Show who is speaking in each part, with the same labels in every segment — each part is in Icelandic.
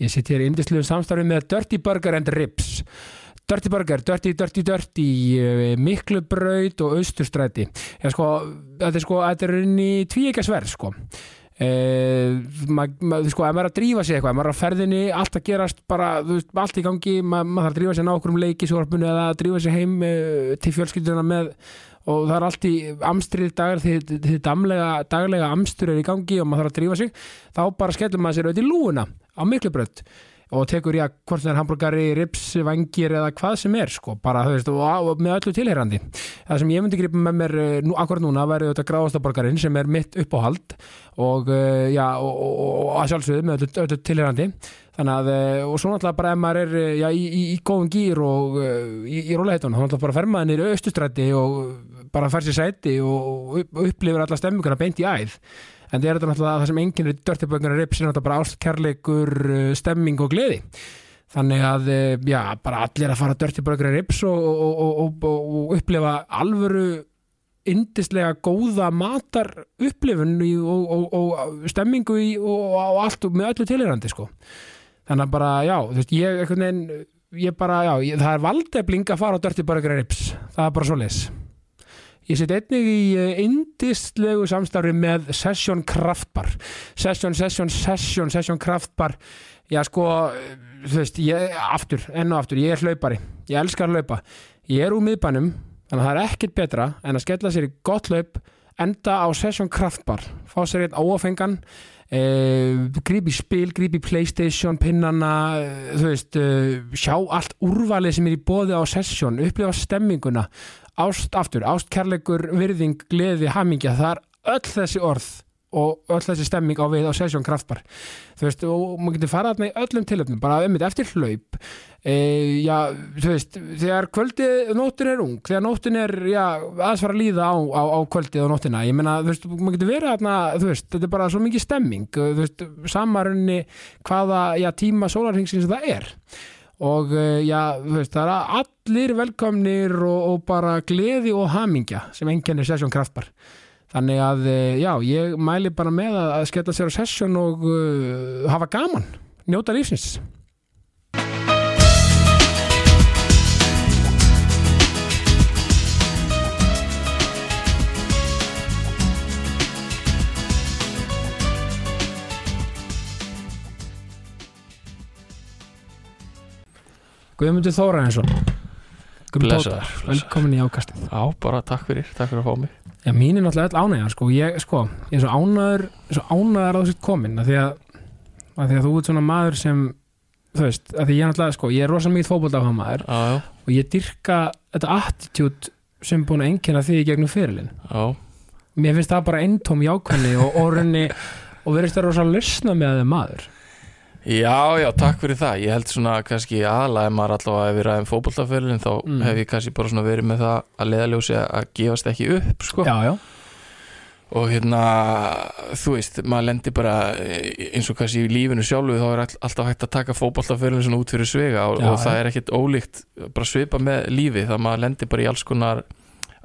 Speaker 1: Ég sitt hér í indisluðum samstarfi með Dirty Burger and Ribs. Dirty Burger, Dirty, Dirty, Dirty eh, Miklubraut og Austurstræti. Já sko, þetta er sko þetta er inn í tvíekasverð sko. Uh, maður, ma, sko, ef maður er að drífa sig eitthvað, ef maður er að ferðinni allt að gerast bara, veist, allt í gangi maður, maður þarf að drífa sig ná okkur um leiki svorpunni eða að drífa sig heim uh, til fjölskylduna með og það er allt í amstrið dagar því þið daglega amstur er í gangi og maður þarf að drífa sig þá bara skellum maður sér auðvitað í lúuna á miklubrönd og tekur já, hvort það er hambúrgari, rips, vangir eða hvað sem er sko, bara þú veist, og, og með öllu tilherrandi. Það sem ég myndi gripa með mér eh, nú, akkurat núna væri þetta gráðastaborgarinn sem er mitt uppáhald og uh, já, og, og, að sjálfsögðu með öllu, öllu tilherrandi að, uh, og svo náttúrulega bara ef maður er já, í, í, í góðum gýr og uh, í, í róleitunum, þá náttúrulega bara fer maður nýri austustrætti og bara fær sér sæti og upplifir alla stemminguna beint í æð. En það er þetta náttúrulega það sem enginn er dörtibönguna rips er náttúrulega bara ástkærleikur stemming og gleði. Þannig að, já, bara allir að fara dörtibönguna rips og, og, og, og upplifa alvöru indislega góða matar upplifun og stemmingu og allt með öllu tilhyrandi sko þannig að bara, já, þú veist, ég einhvern veginn, ég bara, já, ég, það er valdefling að fara á dörtibönguna rips það er bara svo leis Ég set einnig í indistlegu samstarfi með Session Kraftbar. Session, Session, Session, Session Kraftbar. Já sko, þú veist, ég, aftur, enn og aftur, ég er hlaupari. Ég elskar hlaupa. Ég er úr miðbænum, þannig að það er ekkert betra en að skella sér í gott hlaup, enda á Session Kraftbar. Fá sér einn óafengan, eh, grípi spil, grípi Playstation, pinnana, þú veist, eh, sjá allt úrvalið sem er í bóði á Session, upplifa stemminguna ást aftur, ást, kærleikur, virðing, gleði, hamingja, það er öll þessi orð og öll þessi stemming á við á Session Kraftbar. Þú veist, og maður getur farað í öllum tilöfnum, bara um þetta eftir hlaup e, já, þú veist þegar kvöldið, nóttin er ung þegar nóttin er, já, aðeins fara að líða á, á, á kvöldið og nóttina, ég meina þú veist, maður getur verið þarna, þú veist, þetta er bara svo mikið stemming, þú veist, samarunni hvaða, já, tíma sólarhengsins það er. Og já, þú veist, það er allir velkomnir og, og bara gleði og hamingja sem enginnir Session Kraftbar. Þannig að, já, ég mæli bara með að skella sér á Session og uh, hafa gaman, njóta lífsins Guðmundur Þóra eins og
Speaker 2: Blessaður,
Speaker 1: velkomin í ákastið.
Speaker 2: Já, bara takk fyrir, takk fyrir að fá mig.
Speaker 1: Já, mín er náttúrulega öll ánægja sko. Ég, sko, ég er svo ánæður svo ánæður að þú sitt komin að því að, að því að þú ert svona maður sem þú veist, að því ég er náttúrulega sko, ég er rosalega mikið fótbolta á maður
Speaker 2: Já, já,
Speaker 1: og ég dyrka þetta attitude sem búin að engjana því í gegnum fyrirlin
Speaker 2: já,
Speaker 1: mér finnst það bara eintóm jákvæðni og orðinni og verðist það rosalega lausna með þeim maður
Speaker 2: já, já, takk fyrir það Ég held svona kannski ef maður allavega hefur ræðum fótboltaferlin þá
Speaker 1: Mm.
Speaker 2: hef ég kannski bara svona verið með það að leiðaljósi að gefast ekki upp sko.
Speaker 1: Já, já,
Speaker 2: og hérna, þú veist maður lendir bara eh, eins og kannski í lífinu sjálfu þá er all, alltaf hægt að taka fótboltaferlin svona út fyrir svega og,
Speaker 1: Já,
Speaker 2: og það
Speaker 1: já.
Speaker 2: er ekkit ólíkt bara svipa með lífi það maður lendir bara í alls konar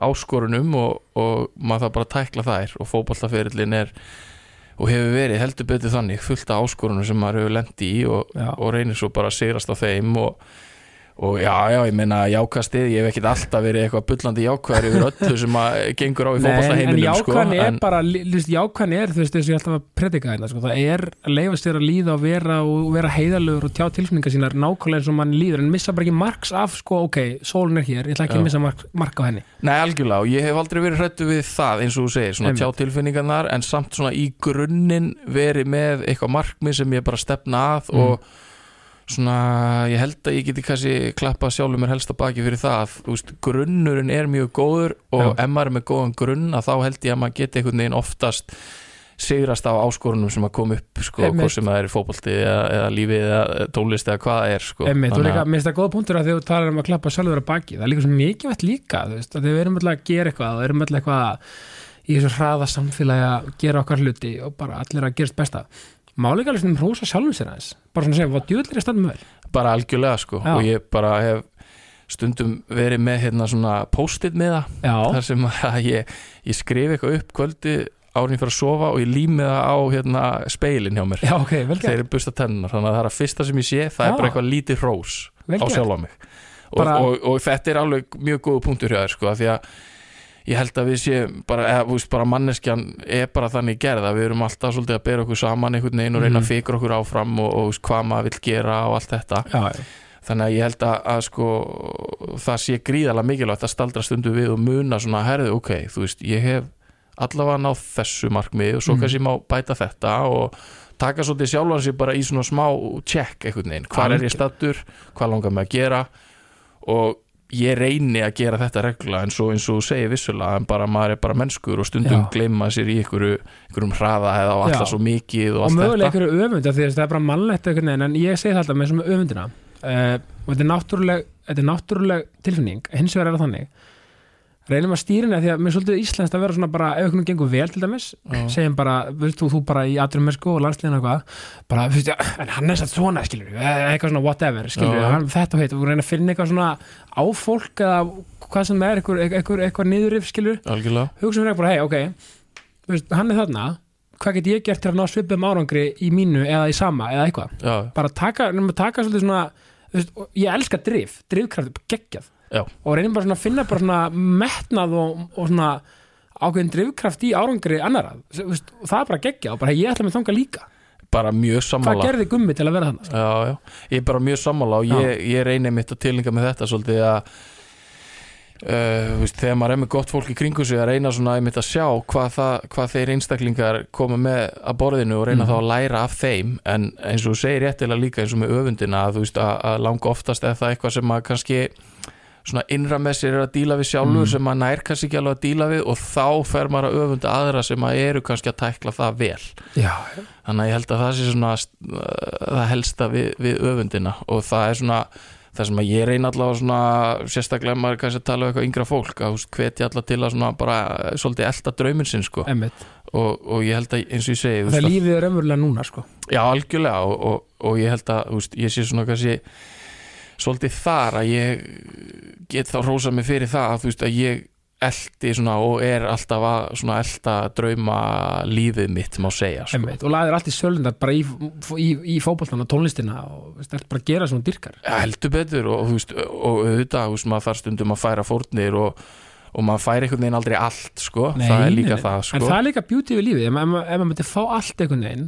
Speaker 2: áskorunum og, og maður það bara tækla þær og fótboltaferlin er og hefur verið heldur betur þannig fullt af áskorunum sem maður hefur lendi í og, og reynir svo bara að sigrast á þeim og, og já, já, ég meina jákastið, ég hef ekkit alltaf verið eitthvað bullandi jákvæður yfir öllu sem að gengur á í
Speaker 1: Nei, en, en
Speaker 2: fótboltaheiminum sko,
Speaker 1: er
Speaker 2: en-
Speaker 1: bara jákvæðni er, þú veist, þess að ég ætla að predika hérna sko. það er að leifa sér að líða og vera, og vera heiðalögur og tjá tilfinningar sínar nákvæmlega eins og mann líður, en missa bara ekki marks af, sko, ok, sólin er hér, ég ætla ekki
Speaker 2: Já.
Speaker 1: að missa mark, mark á henni
Speaker 2: Nei, algjörlega, og ég hef aldrei verið hrættu við það eins og þú segir, svona tjá tilfinningarnar en samt svona ég held að ég geti kannski klappa sjálfur mér helst að baki fyrir það veist, grunnurinn er mjög góður og
Speaker 1: Já.
Speaker 2: ef maður er með góðan grunn að þá held ég að maður geti einhvern veginn oftast sigrast á áskorunum sem að koma upp sko, hvort sem það er í fótbolti eða, eða lífi eða tónlist eða hvað það er sko.
Speaker 1: Mér finnst það góða punktur að þú talar um að klappa sjálfur að baki, það er líka svo mikilvægt líka þú veist, að við erum alltaf að gera eitthvað og erum alltaf eitthvað í þessu hraða samfélagi að gera okkar hluti og bara allir að gerast besta málega alveg svona hrósa sjálfum sér aðeins. Bara svona segja, hvað djúðlir er standum vel
Speaker 2: bara algjörlega sko.
Speaker 1: Já.
Speaker 2: og ég bara hef stundum verið með hérna svona post-it með það þar sem að ég, ég skrif eitthvað upp kvöldi árin fyrir að sofa og ég lími það á hérna, speilin hjá mér.
Speaker 1: Já, ok, vel
Speaker 2: þegar
Speaker 1: gert
Speaker 2: ég busta tennunar þannig að það er að fyrsta sem ég sé það
Speaker 1: Já.
Speaker 2: er bara eitthvað lítið hrós á
Speaker 1: gert.
Speaker 2: sjálfa mig. Og,
Speaker 1: Bara-
Speaker 2: og, og þetta er alveg mjög góð punktur hjá þér sko, því að ég held að við séum bara, eða, bara manneskjan er bara þannig gerð að við erum alltaf svolítið að bera okkur saman einhvern veginn og reyna
Speaker 1: Mhm.
Speaker 2: að fikra okkur áfram og, og hvað maður vill gera og allt þetta.
Speaker 1: Já,
Speaker 2: þannig að ég held að, að sko, það sé gríðalega mikilvægt að staldra stundu við og muna svona herðu, ok, þú veist, ég hef allavega náð þessu markmið og svo
Speaker 1: Mhm.
Speaker 2: kannski má bæta þetta og taka svolítið sjálfan sér bara í svona smá check einhvern veginn, hvað er ég stattur hvað langar mig að gera? Og ég reyni að gera þetta regla en svo eins og segir vissulega en bara maður er bara mennskur og stundum
Speaker 1: Já.
Speaker 2: gleyma sér í einhverju, einhverjum hraða eða á
Speaker 1: Já.
Speaker 2: alltaf svo mikið og
Speaker 1: og
Speaker 2: allt
Speaker 1: mögulega
Speaker 2: þetta
Speaker 1: einhverju öfund af því að það er bara mannlegt en ég segi alltaf með svona öfundina uh, og þetta er náttúruleg þetta er náttúruleg tilfinning, hins vegar er það þannig reynum að stýrina því að mér er svolítið íslenskt að vera svona bara ef einhvern gengur vel til dæmis
Speaker 2: Já.
Speaker 1: segjum bara, veist þú, þú bara í atrum og landsliðin og eitthvað, bara, veist, já, en hann er satt svona, skilur við, eitthvað svona whatever skilur við, hann, þetta og heit, og reyna að finna eitthvað svona á fólk eða hvað sem er, eitthvað, eitthvað, eitthvað niðurif, skilur
Speaker 2: algjörlega,
Speaker 1: hugsa fyrir bara, hei, ok veist, hann er þarna, hvað get ég gert til að ná svipum árangri í mínu eða í sama eða eitthvað,
Speaker 2: já,
Speaker 1: að og reynum bara að finna bara svona metnað og, og svona ákveðin drifkraft í árangri annara og það er bara geggjað og bara ég ætla með þanga líka.
Speaker 2: Bara mjög
Speaker 1: hvað
Speaker 2: sammála
Speaker 1: gerði gummi til að vera þannig
Speaker 2: Já, já, ég er bara mjög sammála og ég, ég reyni mitt að tilninga með þetta svolítið að uh, veist, þegar maður er með gott fólk í kringu sig að reyna svona einmitt að sjá hvað, það, hvað þeir einstaklingar koma með að borðinu og reyna
Speaker 1: Mhm.
Speaker 2: þá að læra af þeim. En eins og þú segir réttilega líka eins og með öfundina að, veist, að, að langa oftast er það eitthvað sem maður kannski svona innra með sér er að díla við sjálfur
Speaker 1: Mm.
Speaker 2: sem maður nær kannski ekki alveg að díla við og þá fer maður að öfunda aðra sem maður eru kannski að tækla það vel.
Speaker 1: Já,
Speaker 2: þannig að ég held að það sé svona uh, það helsta við, við öfundina og það er svona það sem að ég reyna allavega svona sérstaklega maður kannski að tala um eitthvað yngra fólk að hvetja alla til að svona bara eh, svolítið elda drauminn sinn sko. Og, og ég held að eins og ég segi
Speaker 1: það lífið er ömurlega núna sko.
Speaker 2: Já algjörlega og, og, og ég held að veist, ég sé svona kannski svolítið þar að ég get þá rósa mig fyrir það að þú veist að ég eldi svona og er alltaf að svona elda drauma lífið mitt má segja sko.
Speaker 1: emmitt og laðir allt í sölundar bara í, í, í fótboltan og tónlistina og veist, bara gera svona dyrkar
Speaker 2: Ja, heldur betur og, þú veist, og auðvitað þarf stundum að færa fórnir og, og maður færi einhvern veginn aldrei allt sko.
Speaker 1: Nei,
Speaker 2: það er líka
Speaker 1: nei.
Speaker 2: það sko.
Speaker 1: en það er líka beauty við lífið ef maður myndi fá allt einhvern veginn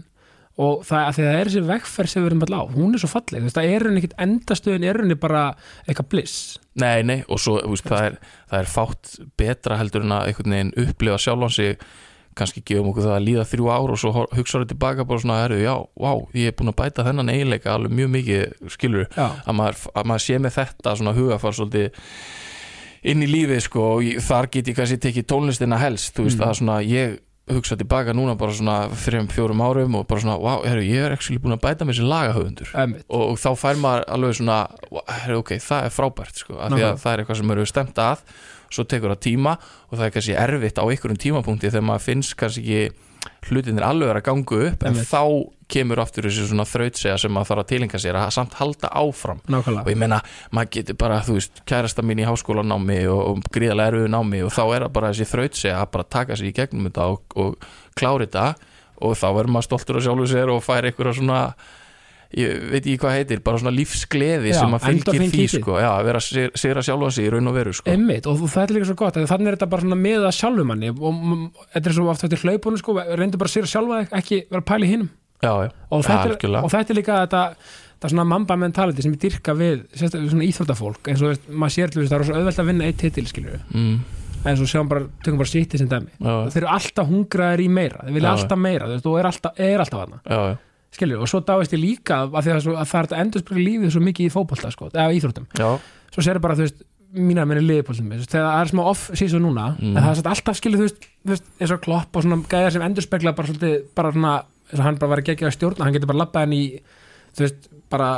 Speaker 1: og það, það er þessi vegferð sem við erum alltaf á hún er svo falleg, veist, það er henni ekkit endastöðin er henni bara eitthvað bliss.
Speaker 2: Nei, nei, og svo veist, það, er, það er fátt betra heldur en að einhvern veginn upplifa sjálfan sig kannski gefum okkur það að líða þrjú ár og svo hugsaður tilbaka bara svona, herru, já, vá, ég er búin að bæta þennan eiginleika alveg mjög mikið, skilur að maður, að maður sé með þetta svona hugafar svolítið inn í lífið sko og þar get ég kannski tekið tónlistina helst, þú veist,
Speaker 1: Mm.
Speaker 2: að svona ég hugsa tilbaka núna bara svona þrejum, fjórum árum og bara svona, wow, herru, ég er ekki búin að bæta með þessi lagahöfundur. Og, og þá fær maður alveg svona "Wow, herru, ok, það er frábært sko, af því að það er eitthvað sem eru stemt að. Svo tekur það tíma og það er kannski erfitt á einhverjum tímapunkti þegar maður finnst kannski hlutinir alveg að ganga upp en
Speaker 1: Einmitt.
Speaker 2: þá kemur aftur þessi svona þrautsega sem maður þarf að tilinga sér að samt halda áfram. Og
Speaker 1: nákvæmlega,
Speaker 2: ég meina, maður getur bara, þú veist kærasta mín í háskólanámi og, og gríðarlega erfiðu námi og þá er það bara þessi þrautse að bara taka sér í gegnum þetta og, og klári þetta og þá verður maður stoltur á sjálfu sér og fær einhverja svona ég veit ekki hvað heitir, bara svona lífsgleði
Speaker 1: Já,
Speaker 2: sem maður fylgir því sko, já, að vera sig- sigra sjálfa sig í raun og veru sko.
Speaker 1: emmitt og það er líka svo gott að þannig er þetta bara með að sjálfum manni og þetta er svo oft eftir hlaupunum sko, reyndu bara að sér sjálfa þig, ekki vera að pæla í hinum
Speaker 2: já, já,
Speaker 1: og þetta, er, og þetta er líka þetta, þetta svona mamba mentality sem ég dyrka við sérstaklega svona íþróttafólk eins og veist, maður sér til þess að það er svo auðvelt að vinna eitt titil
Speaker 2: mm,
Speaker 1: en svo sjáum bara, tökum bara sýtti sem dæmi. Þeir eru alltaf hungraðir í meira þeir vilja alltaf meira, þú veist, og er alltaf, er alltaf
Speaker 2: já,
Speaker 1: skilur, og svo dáist ég líka að, að, svo, að það er að endur spila lífið svo mikið í fótbolta sko, eða íþróttum,
Speaker 2: já,
Speaker 1: svo sér bara þú veist, mína minni liðbóltum, þegar það er smá off síðan núna,
Speaker 2: Mm.
Speaker 1: en það er alltaf skilur þú veist, eins og klopp og svona gæðar sem endur spekla bara svolítið, bara svona eins og hann bara var að gegja að stjórna, hann getur bara labbað henni í, þú veist, bara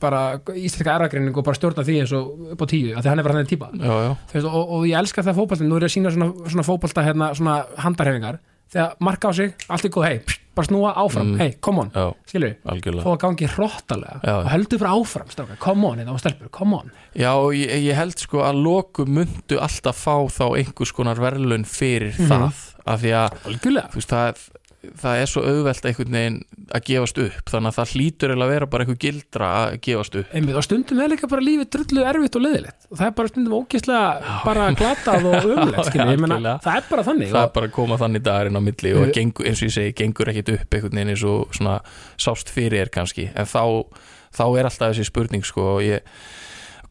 Speaker 1: bara íslenska eragreining og bara stjórna því eins og upp á tíu, af því hann er bara hann típa.
Speaker 2: Já, já,
Speaker 1: veist, og, og ég elska það fótboltin, nú er ég að sína svona, svona fótbolta hérna, svona handarhefingar. Þegar marka á sig, allt er góð hei, bara snúa áfram,
Speaker 2: Mm.
Speaker 1: hey, come on.
Speaker 2: Algjörlega.
Speaker 1: Þó að gangi hrottalega.
Speaker 2: Já.
Speaker 1: og heldur bara áfram, stráka, come on þetta var stelpur, come on.
Speaker 2: Já, ég, ég held sko að loku myndu alltaf fá þá einhvers konar verðlun fyrir
Speaker 1: Mhm.
Speaker 2: það af því að
Speaker 1: algjörlega,
Speaker 2: þú veist, það, það er svo auðvelt einhvern veginn að gefast upp þannig að það hlýtur eiginlega að vera bara einhver gildra að gefast upp.
Speaker 1: Einmitt, og stundum er líka bara lífið drullu erfitt og leðilegt og það er bara stundum ógeðslega bara glatað og
Speaker 2: algjörlega.
Speaker 1: það er bara þannig
Speaker 2: það er bara að koma þannig dagurinn á milli og gengur, eins og ég segi, gengur ekkit upp einhvern veginn eins og svona sást fyrir er kannski. En þá, þá er alltaf þessi spurning sko og ég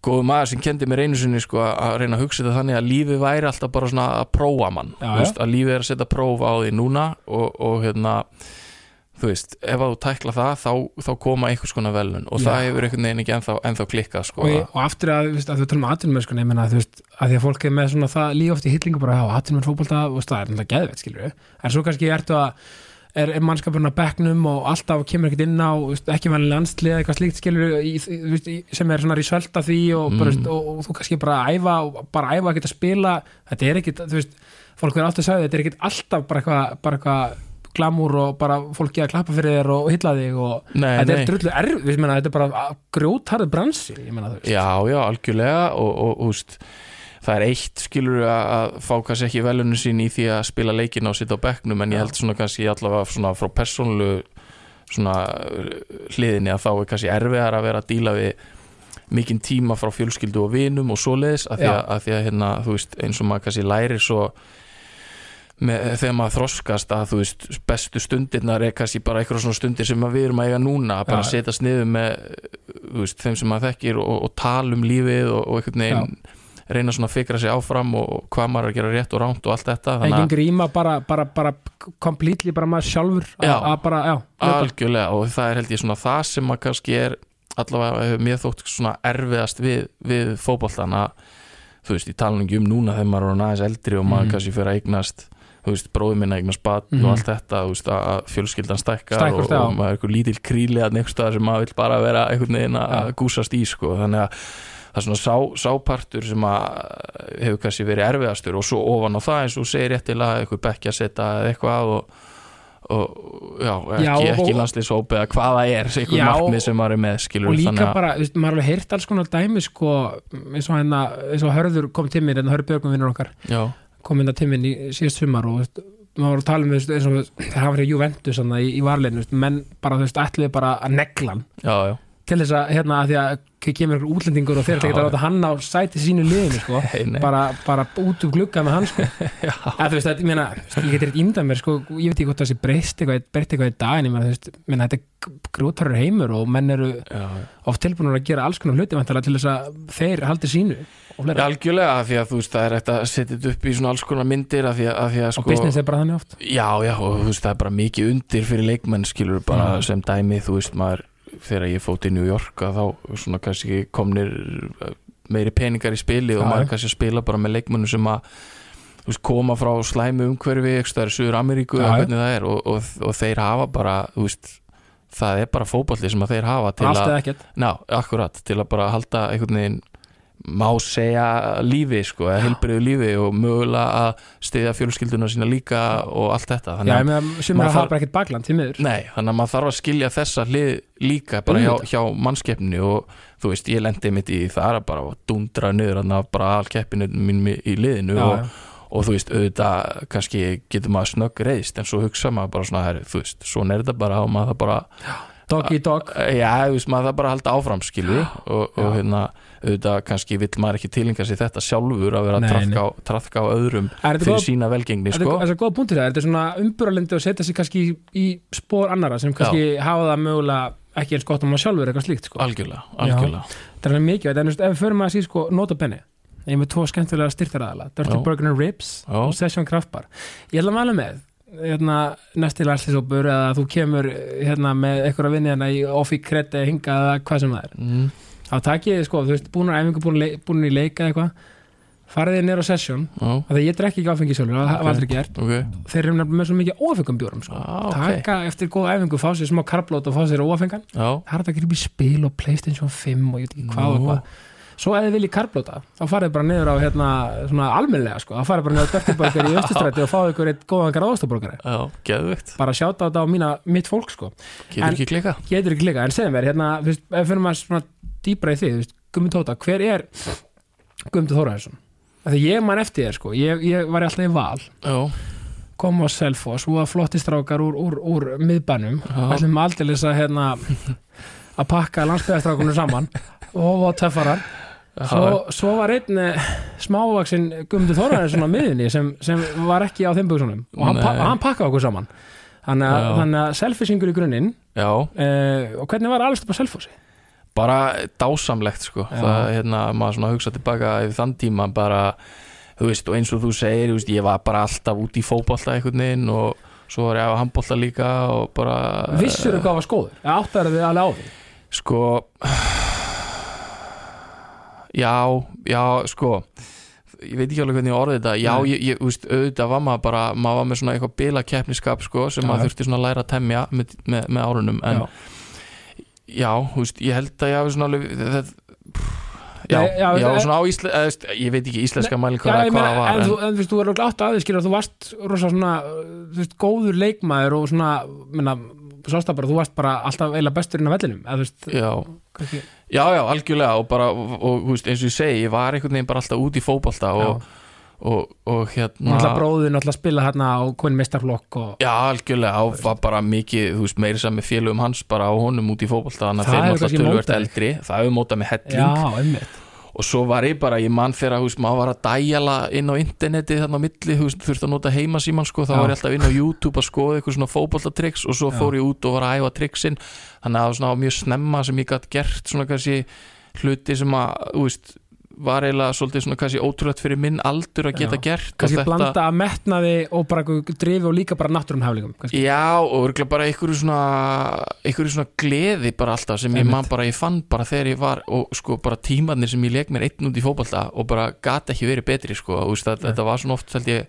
Speaker 2: góðu maður sem kendi mér einu sinni sko að reyna að hugsa þetta þannig að lífið væri alltaf bara svona að prófa mann.
Speaker 1: Já,
Speaker 2: veist, að lífið er að setja próf á því núna og, og hérna þú veist, ef að þú tækla það þá, þá koma einhvers konar velun og
Speaker 1: Já.
Speaker 2: það hefur einhvern veginn ekki ennþá, ennþá klikkað sko.
Speaker 1: Og, og aftur að, veist, að þú talum aðtunum sko, ég meina, þú veist, að því að fólk er með svona það líka oft í hillingu bara, fótbolta þú veist, það er náttúrulega geðvett, skilur við en svo kannski ertu að er, er mannskapurinn á bekknum og alltaf kemur ekkert inn á ekki vanlega landslið eða eitthvað slíkt skilur sem er svona risvöld af því og, bara,
Speaker 2: Mm.
Speaker 1: og, og þú kannski bara að æfa og bara æfa að geta spila. Þetta er ekkit, þú veist, fólk verður alltaf að sagði þetta er ekkit alltaf bara eitthvað bara eitthvað glamúr og bara fólki að klappa fyrir þér og hylla þig og
Speaker 2: Nei,
Speaker 1: þetta er drullu erf, þetta er bara grjótarð bransi, ég meina þú veist.
Speaker 2: Já, já, algjörlega og, og, og það er eitt skilur að, fá kannski ekki velunum sín í því að spila leikin og sitta á bekknum en ég
Speaker 1: Já.
Speaker 2: held svona kannski allavega svona frá persónlu svona uh, hliðinni að þá er kannski erfiðar að vera að díla við mikinn tíma frá fjölskyldu og vinum og svoleiðis að því að,
Speaker 1: Já.
Speaker 2: að, því að hérna, veist, eins og maður kannski lærir svo með, þegar maður þroskast að þú veist, bestu stundirnar er kannski bara eitthvað svona stundir sem við erum að eiga núna að bara
Speaker 1: Já.
Speaker 2: setjast niður með þú veist, þeim sem maður þekkir og, og tala um lífið og, og einhvern veginn reyna svona að fikra sig áfram og, og hvað maður er að gera rétt og ránt og allt þetta að
Speaker 1: gríma, bara, bara, bara completely bara maður sjálfur að-
Speaker 2: Já.
Speaker 1: að bara, já,
Speaker 2: algjörlega og það er held ég svona það sem að kannski er allavega hefur mér þótt svona erfiðast við, við fótboltan að þú veist, ég tala ekki um núna þegar maður er aðeins eldri og maður
Speaker 1: Mhm.
Speaker 2: kannski fyrir að eignast þú veist, bróði minna eignast batn
Speaker 1: Mhm.
Speaker 2: og allt þetta, þú veist, að að fjölskyldan stækkar og,
Speaker 1: Stækkast, já.
Speaker 2: og maður er eitthvað lítil kríli að nefnstað sem maður vill bara vera einhvern veginn að gúsast í sko, þannig að það er svona sá, sápartur sem að hefur kannski verið erfiðastur og svo ofan á það eins og segir réttilega eitthvað bekkja seta eða eitthvað og, og já, ekki,
Speaker 1: Já, og-
Speaker 2: ekki landslýshóp eða hvað það er, eitthvað markmið sem maður er með skilur
Speaker 1: og líka bara, þú veist, maður har alveg heyrt alls konar dæmi sko, eins og hérna eins og Hörður kom til mér, en Hörður Björgum vinnur okkar
Speaker 2: já,
Speaker 1: kom að til minn í síðast sumar og veist, maður var að tala um eins og hann var í Juventus í, í varleginu, menn bara, þú veist, ætliði bara að negla hann.
Speaker 2: Já, já
Speaker 1: til þess að, hérna, að því að kemur einhver útlendingur og þeir að láta hann á sæti sínu liðinu, sko
Speaker 2: nei.
Speaker 1: bara, bara út úr glugga með hann sko. Að, veist, að, ég, meina, ég getur eitthvað ímdað mér sko, ég veit ekki hvort það sé breyst eitthvað, breyst eitthvað í dag en ég meina, veist, meina, þetta er grútarur heimur og menn eru
Speaker 2: já,
Speaker 1: oft tilbúinur að gera alls konar hluti til þess að þeir haldi sínu og,
Speaker 2: algjörlega, af því að þú veist, það er hægt að setja þetta upp í svona alls konar myndir af því að, af því að
Speaker 1: og
Speaker 2: sko
Speaker 1: business er bara þannig oft
Speaker 2: Já, já, og þú veist, það er bara mikið undir fyrir leikmenn, skilur bara
Speaker 1: Já.
Speaker 2: sem dæmi, þú veist, maður þegar ég fótt í New York að þá svona kannski komnir eh, meiri peningar í spili og maður kannski spila bara með leikmennum sem að veist, koma frá slæmu umhverfi það er Suður Ameríku
Speaker 1: já.
Speaker 2: hvernig það er og, og, og þeir hafa bara, veist það er bara fótbolli sem að þeir hafa til
Speaker 1: allt
Speaker 2: að, ná, akkurat, til að bara halda einhvern veginn má segja lífi sko, eða heilbriðu lífi og mögulega að stiðja fjölskylduna sína líka og allt þetta.
Speaker 1: Já,
Speaker 2: þannig
Speaker 1: ég
Speaker 2: að,
Speaker 1: sem
Speaker 2: maður
Speaker 1: að hafa ekkert bakland til miður.
Speaker 2: Nei, þannig að maður þarf að skilja þessa hlið líka bara hjá, hjá mannskeppni og þú veist, ég lendi mitt í það að bara dundra niður þannig að bara alkeppinu mín í liðinu
Speaker 1: Já,
Speaker 2: og,
Speaker 1: já.
Speaker 2: og þú veist, auðvitað kannski getur maður snögg reyðist en svo hugsa maður bara svona, herri, þú veist, svona er þetta bara og maður það bara
Speaker 1: dog í dog
Speaker 2: Já, þú veist, maður það bara að halda áfram skilur og, og
Speaker 1: Já.
Speaker 2: hérna, auðvitað kannski vill maður ekki tilinga sér þetta sjálfur að vera að trafka á, öðrum fyrir sína velgengni sko.
Speaker 1: er- þetta er góð punktur það, þetta er svona umburalindi og setja sig kannski í, í spór annara sem kannski hafa það mögulega ekki eins gott um að sjálfur eitthvað slíkt sko.
Speaker 2: algjörlega, algjörlega
Speaker 1: það er mikið, er ef við förum að síðan sko nota benni, ég með tvo skemmtilega styrtaræðala Dirty
Speaker 2: Já.
Speaker 1: Burger and Ribs
Speaker 2: Já.
Speaker 1: og Session Kraftbar ég ætla að mæla með hérna, næsti landslýsópur eða þú kemur hérna, með eitthvað að vinna hérna í offi kreti hinga eða hvað sem það er
Speaker 2: mm,
Speaker 1: þá takið þið sko, þú veist, búin að æfingu búin, búin í leika eitthvað farið þið nýr á session
Speaker 2: Já,
Speaker 1: af því ég drekki ekki áfengi sjálfur, það
Speaker 2: Ok.
Speaker 1: hafa aldrei gert
Speaker 2: ok
Speaker 1: þeir eru með svo mikið óafengum bjórum sko.
Speaker 2: ah, ok.
Speaker 1: taka eftir góða æfingu, fá sér smá karblót og fá sér óafengan
Speaker 2: Já,
Speaker 1: það er að gripa í spil og Playstation 5 og ég veit ekki hvað og
Speaker 2: Nú.
Speaker 1: hvað svo ef þið viljið karblóta þá farið bara niður á hérna svona almennlega sko, þá farið bara niður á Dirty Burger í Östustræti og fáið ykkur eitt góðan
Speaker 2: geðvegt
Speaker 1: bara sjáta á þetta á mína, mitt fólk sko.
Speaker 2: Getur
Speaker 1: En-
Speaker 2: ekki klika
Speaker 1: getur ekki líka, en segjum mér hérna, ef fyrir maður svona dýbra í því Gummi Tóta, hver er Gummi Þóraðarsson? Því ég man eftir þér sko, ég, ég var alltaf í val.
Speaker 2: Já,
Speaker 1: kom á Selfoss og að flotti strákar úr, úr, úr miðbænum. Ætlum aldrei að hérna að pakka landsbyðastrákunum saman. Og var töffarar svo, svo var einn eh, smávaksin Guðmundur Þóraðarsson á miðinni sem, sem var ekki á þeim buksunum og hann, pa hann pakkaði okkur saman þannig að, þannig að selfisingur í grunninn eh, og hvernig var á Selfossi?
Speaker 2: bara dásamlegt sko
Speaker 1: Já.
Speaker 2: það, hérna, maður svona hugsa tilbaka yfir þann tíma bara, þú veist, og eins og þú segir veist, ég var bara alltaf út í fótbolta einhvern veginn og svo var ég á handbolta líka og bara
Speaker 1: Vissur þú hvað var skóður? Áttar þið alveg á því?
Speaker 2: sko já, já, sko ég veit ekki alveg hvernig ég orði þetta já,
Speaker 1: Nei.
Speaker 2: ég, ég, veist, auðvitað var maður bara maður var með svona eitthvað bila keppniskap sko, sem
Speaker 1: Já.
Speaker 2: maður þurfti svona að læra að temja með, með, með árunum en
Speaker 1: Já.
Speaker 2: já, veist, ég held að ég hafi svona alveg þetta, já,
Speaker 1: Nei,
Speaker 2: já,
Speaker 1: já, en-
Speaker 2: svona á ísle, eða, ég veit ekki íslenska mæling
Speaker 1: Já,
Speaker 2: hvað það var
Speaker 1: en,
Speaker 2: en,
Speaker 1: en þú þú er átt að skilja þú varst rosa svona þú veist, góður leikmaður og svona minna, sást það bara, þú varst bara alltaf eiginlega bestur inn á vellinum eða veist,
Speaker 2: já, já, já, algjörlega og bara, og, veist, eins og ég segi ég var einhvern veginn bara alltaf út í fótbolta og, og, og hérna
Speaker 1: náttúrulega bróðin náttúrulega spila hérna á koni mestarflokk og
Speaker 2: Já, algjörlega, og var bara mikið, þú veist, meiri saman með félögum hans bara á honum út í fótbolta þannig að þeir náttúrulega
Speaker 1: þig.
Speaker 2: eldri það hefur mótað með helling
Speaker 1: já, einmitt
Speaker 2: og svo var ég bara, ég mann þegar, veist, maður var að dæjala inn á interneti þarna á milli, þurfti að nota heimasíman sko, þá
Speaker 1: Já.
Speaker 2: var ég alltaf inn á YouTube að skoða eitthvað svona fótboltatricks og svo
Speaker 1: Já.
Speaker 2: fór ég út og var að æfa tricksin þannig að það var svona mjög snemma sem ég gætt gert svona kannski hluti sem að, þú veist, var eiginlega svolítið svona kannski ótrúlegt fyrir minn aldur að geta
Speaker 1: Já.
Speaker 2: gert og
Speaker 1: kannski blanda að metnaði og bara drifi og líka bara náttúrum heflingum kannski.
Speaker 2: Já, og örugglega bara einhverju svona einhverju svona gleði bara alltaf sem ég
Speaker 1: Einmitt.
Speaker 2: man bara, ég fann bara þegar ég var og sko bara tímarnir sem ég leik mér einn út í fótbolta og bara gat ekki verið betri sko, og veist, að, þetta var svona oft held ég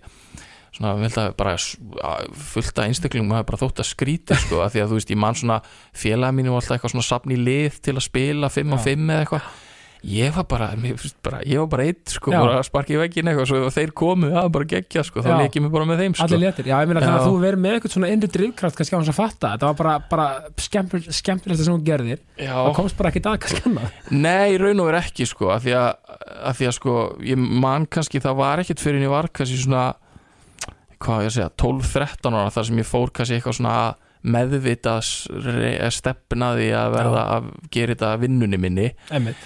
Speaker 2: svona, við held að bara s- að fullt af einstaklingum hafa bara þótt að skríti sko, að því að þú veist, ég man svona félaga mínu var alltaf eitthvað svona safn í lið til að spila 5 á
Speaker 1: Já.
Speaker 2: 5 eða eitthvað ég var bara, mér, bara, ég var bara eitt sko,
Speaker 1: Já.
Speaker 2: bara að sparka í veggin eitthvað svo þeir komu, það var bara geggja sko, þá
Speaker 1: Já.
Speaker 2: leik ég mig bara með þeim sko.
Speaker 1: allir léttir, já, ég meina þannig að þú verið með eitthvað svona innri drifkraft kannski á hans að fatta, þetta var bara, bara skemmtilegsta skemmtilegsta sem þú gerðir
Speaker 2: Já.
Speaker 1: það komst bara ekki að kannski annað
Speaker 2: Nei, raun og verið ekki sko af því að, að því að sko ég man kannski, það var ekkit fyrir en ég var kannski svona hvað ég að segja, 12-13 ára þar sem ég fór kannski eitthvað svona meðvita stefnaði að verða að gera þetta að vinnunni minni
Speaker 1: einmitt,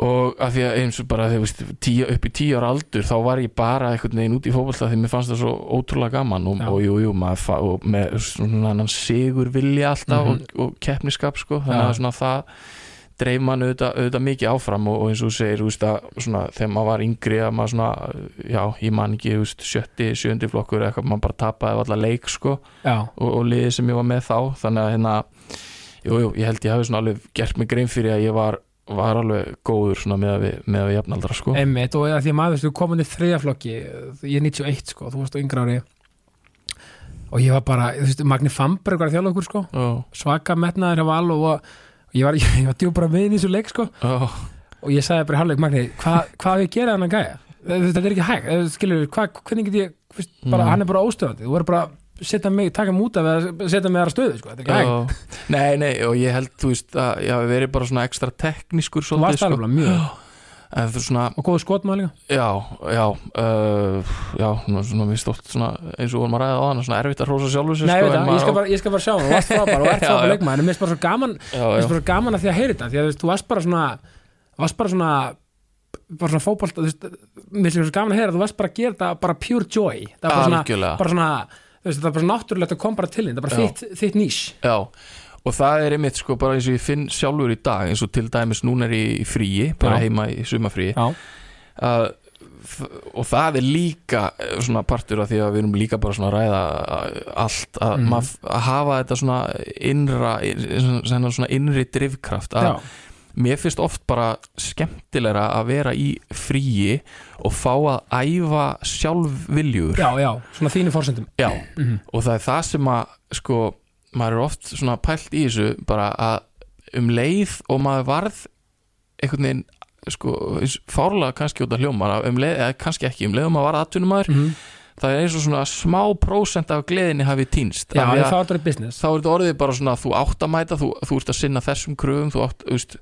Speaker 2: og af því að eins og bara veist, tíu, upp í 10 ára aldur þá var ég bara einhvern veginn út í fótbolta því mér fannst það svo ótrúlega gaman og, og jú, jú, maður og með svona sigur vilja alltaf
Speaker 1: Mhm.
Speaker 2: og, og keppniskap sko, þannig að svona það dreif mann auðvitað, auðvitað mikið áfram og, og eins og þú segir, þú veist að svona, þegar maður var yngri að maður svona já, ég man ekki, þú veist, sjötti, sjöndi flokkur eða eitthvað, maður bara tapaði allar leik sko. Og, og liðið sem ég var með þá. Þannig að hérna, jú, jú, ég held ég hafi svona alveg gert mig grein fyrir að ég var var alveg góður með að við, með við jafnaldra sko.
Speaker 1: Einmitt og því að maður, þú komin í þriðaflokki ég er 91 sko, þú varst á yngra ári. Og ég var bara, þú veist, Magni Famberg var okkur sko.
Speaker 2: Já,
Speaker 1: svaka metnaður hjá val og, og ég var, ég var djúpar að miðin í þessu leik sko.
Speaker 2: Já,
Speaker 1: og ég sagði bara hálfleik Magni, hva, hvað á ég að gera hann að gæja? Þetta er ekki hægt, skilur hva, hvernig get ég, bara,
Speaker 2: Mm.
Speaker 1: hann er bara óstöðandi þú verður bara setja mig, taka eða setja mig aðra stöðu, sko, þetta er ekki hægt.
Speaker 2: Nei, nei, og ég held, þú veist, að ég hafi verið bara svona ekstra teknískur
Speaker 1: þú varst
Speaker 2: svolítið,
Speaker 1: alveg mjög.
Speaker 2: En svona,
Speaker 1: og góðu skotmaður líka.
Speaker 2: Já, já uh, já, svona, svona mér stótt svona, eins og vorum að ræða á hann, svona erfitt að hrósa sjálfur sér,
Speaker 1: Nei,
Speaker 2: sko,
Speaker 1: veit ég skal bara, ég skal bara sjá hann, þú varst frábær og ert frábær
Speaker 2: já.
Speaker 1: leikmaður en mér finnst bara svo gaman, mér finnst bara gaman að því að heyra þetta því að þú varst bara svona varst bara svona bara svona fótbolt, þú veist, mér finnst svo gaman að heyra þú varst bara að gera þetta bara pure joy. Það var bara svona, bara svona veist, það er bara náttúrulegt að koma bara til þín, það er bara þitt, þitt nýs.
Speaker 2: Já, og það er einmitt sko bara eins og ég finn sjálfur í dag eins og til dæmis núna er ég í fríi bara
Speaker 1: Já.
Speaker 2: heima í sumafríi að, og það er líka eh, svona partur af því að við erum líka bara svona að ræða eh, allt að, mm. að hafa þetta svona innra svona, svona innri drifkraft að
Speaker 1: já,
Speaker 2: mér finnst oft bara skemmtilegra að vera í fríi og fá að æfa sjálf viljur
Speaker 1: já, já, svona þínu fórsendum
Speaker 2: Já,
Speaker 1: Mhm.
Speaker 2: og það er það sem að sko, maður er oft svona pælt í þessu bara að um leið og maður varð einhvern veginn sko, fárlega kannski út að hljóma um leið, eða kannski ekki, um leiðum að vara atvinnumæður
Speaker 1: mm -hmm.
Speaker 2: það er eins og svona smá prósent af gleðinni hafi týnst.
Speaker 1: Já,
Speaker 2: Af
Speaker 1: það
Speaker 2: að
Speaker 1: er fátur í business.
Speaker 2: þá er þetta orðið bara svona þú átt að mæta, þú, þú ert að sinna þessum kröfum þú átt, þú veist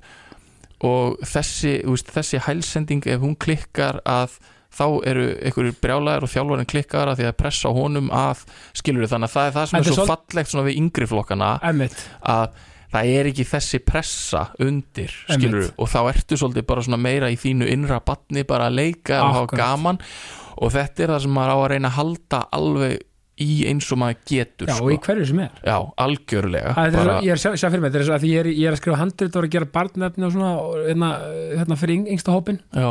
Speaker 2: og þessi, veist, þessi hælsending ef hún klikkar að þá eru einhverjir brjálæðir og þjálfarinn klikkar að því að pressa honum að skilur þannig að það er það sem er svo
Speaker 1: svol-
Speaker 2: fallegt svona við yngri flokkana
Speaker 1: Emmitt,
Speaker 2: að það er ekki þessi pressa undir skilur
Speaker 1: Einmitt.
Speaker 2: og þá ertu svolítið bara svona meira í þínu innra batni bara að leika og hafa
Speaker 1: Akkurat.
Speaker 2: gaman og þetta er það sem maður á að reyna að halda alveg í eins og maður getur
Speaker 1: já,
Speaker 2: sko.
Speaker 1: og í hverju sem er.
Speaker 2: Já, algjörlega
Speaker 1: Það er
Speaker 2: bara,
Speaker 1: svo, ég er sjá, fyrir mig, þetta er að því ég er, ég er að skrifa handrit og er að gera barnefni og svona og hérna, hérna fyrir yng, yngsta hópin
Speaker 2: já,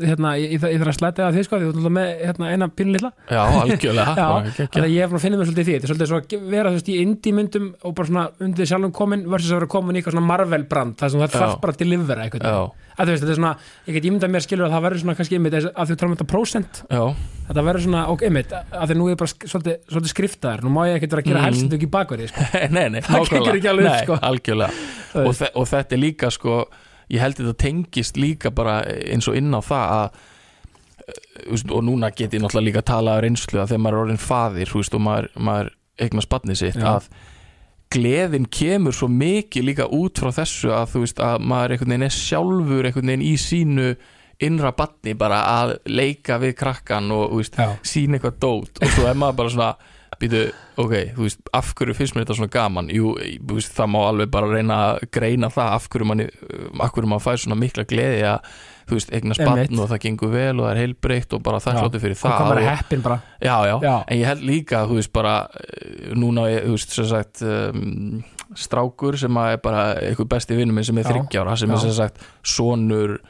Speaker 1: hérna, ég, ég, þarf að slæta það því sko, því þú náttúrulega með hérna, eina pínu lilla.
Speaker 2: Já, algjörlega.
Speaker 1: Já, þannig að ég er finna mér svolítið því. Þetta er svolítið svo að vera þú veist í indie myndum og bara svona undir sjálfum komin versus að vera komin í eitthvað svona Marvel brand það sem það
Speaker 2: Já.
Speaker 1: þarf bara að delivera eitthvað að þú veist, þetta er svona, ég get ímyndað mér skilur að það verður svona kannski einmitt, að því tala um þetta prósent.
Speaker 2: Já,
Speaker 1: þetta verður svona, ok, einmitt að því nú er bara svolítið, svolítið skriftaðar nú má ég ekkert vera að gera
Speaker 2: Mm.
Speaker 1: helst ekki bakverði sko.
Speaker 2: nei, nei,
Speaker 1: Það upp,
Speaker 2: nei,
Speaker 1: sko.
Speaker 2: algjörlega.
Speaker 1: Þú
Speaker 2: og, og þetta er líka sko ég held þetta tengist líka bara eins og inn á það að eh, og núna get ég náttúrulega líka að tala af reynslu að þegar maður er orðin faðir veist, og maður, maður eignast barnið sitt
Speaker 1: Já.
Speaker 2: að gleðin kemur svo mikið líka út frá þessu að þú veist að maður einhvern veginn er sjálfur einhvern veginn í sínu innra batni bara að leika við krakkan og sína eitthvað dót og svo er maður bara svona býtu, ok, þú veist, af hverju finnst mér þetta svona gaman, jú, veist, það má alveg bara reyna að greina það af hverju manni, af hverju maður fær svona mikla gleði að, þú veist, eigna spann og það gengur vel og það er heilbreytt og bara það
Speaker 1: Já.
Speaker 2: hlóttu fyrir það
Speaker 1: maður
Speaker 2: og,
Speaker 1: er heppin bara
Speaker 2: já, já,
Speaker 1: Já.
Speaker 2: en ég held líka, þú veist, bara eh, núna, þú veist, sem sagt um, strákur sem að er bara eitthvað besti vinnum minn sem er
Speaker 1: Já.
Speaker 2: þryggjára sem
Speaker 1: Já.
Speaker 2: er sem sagt sonur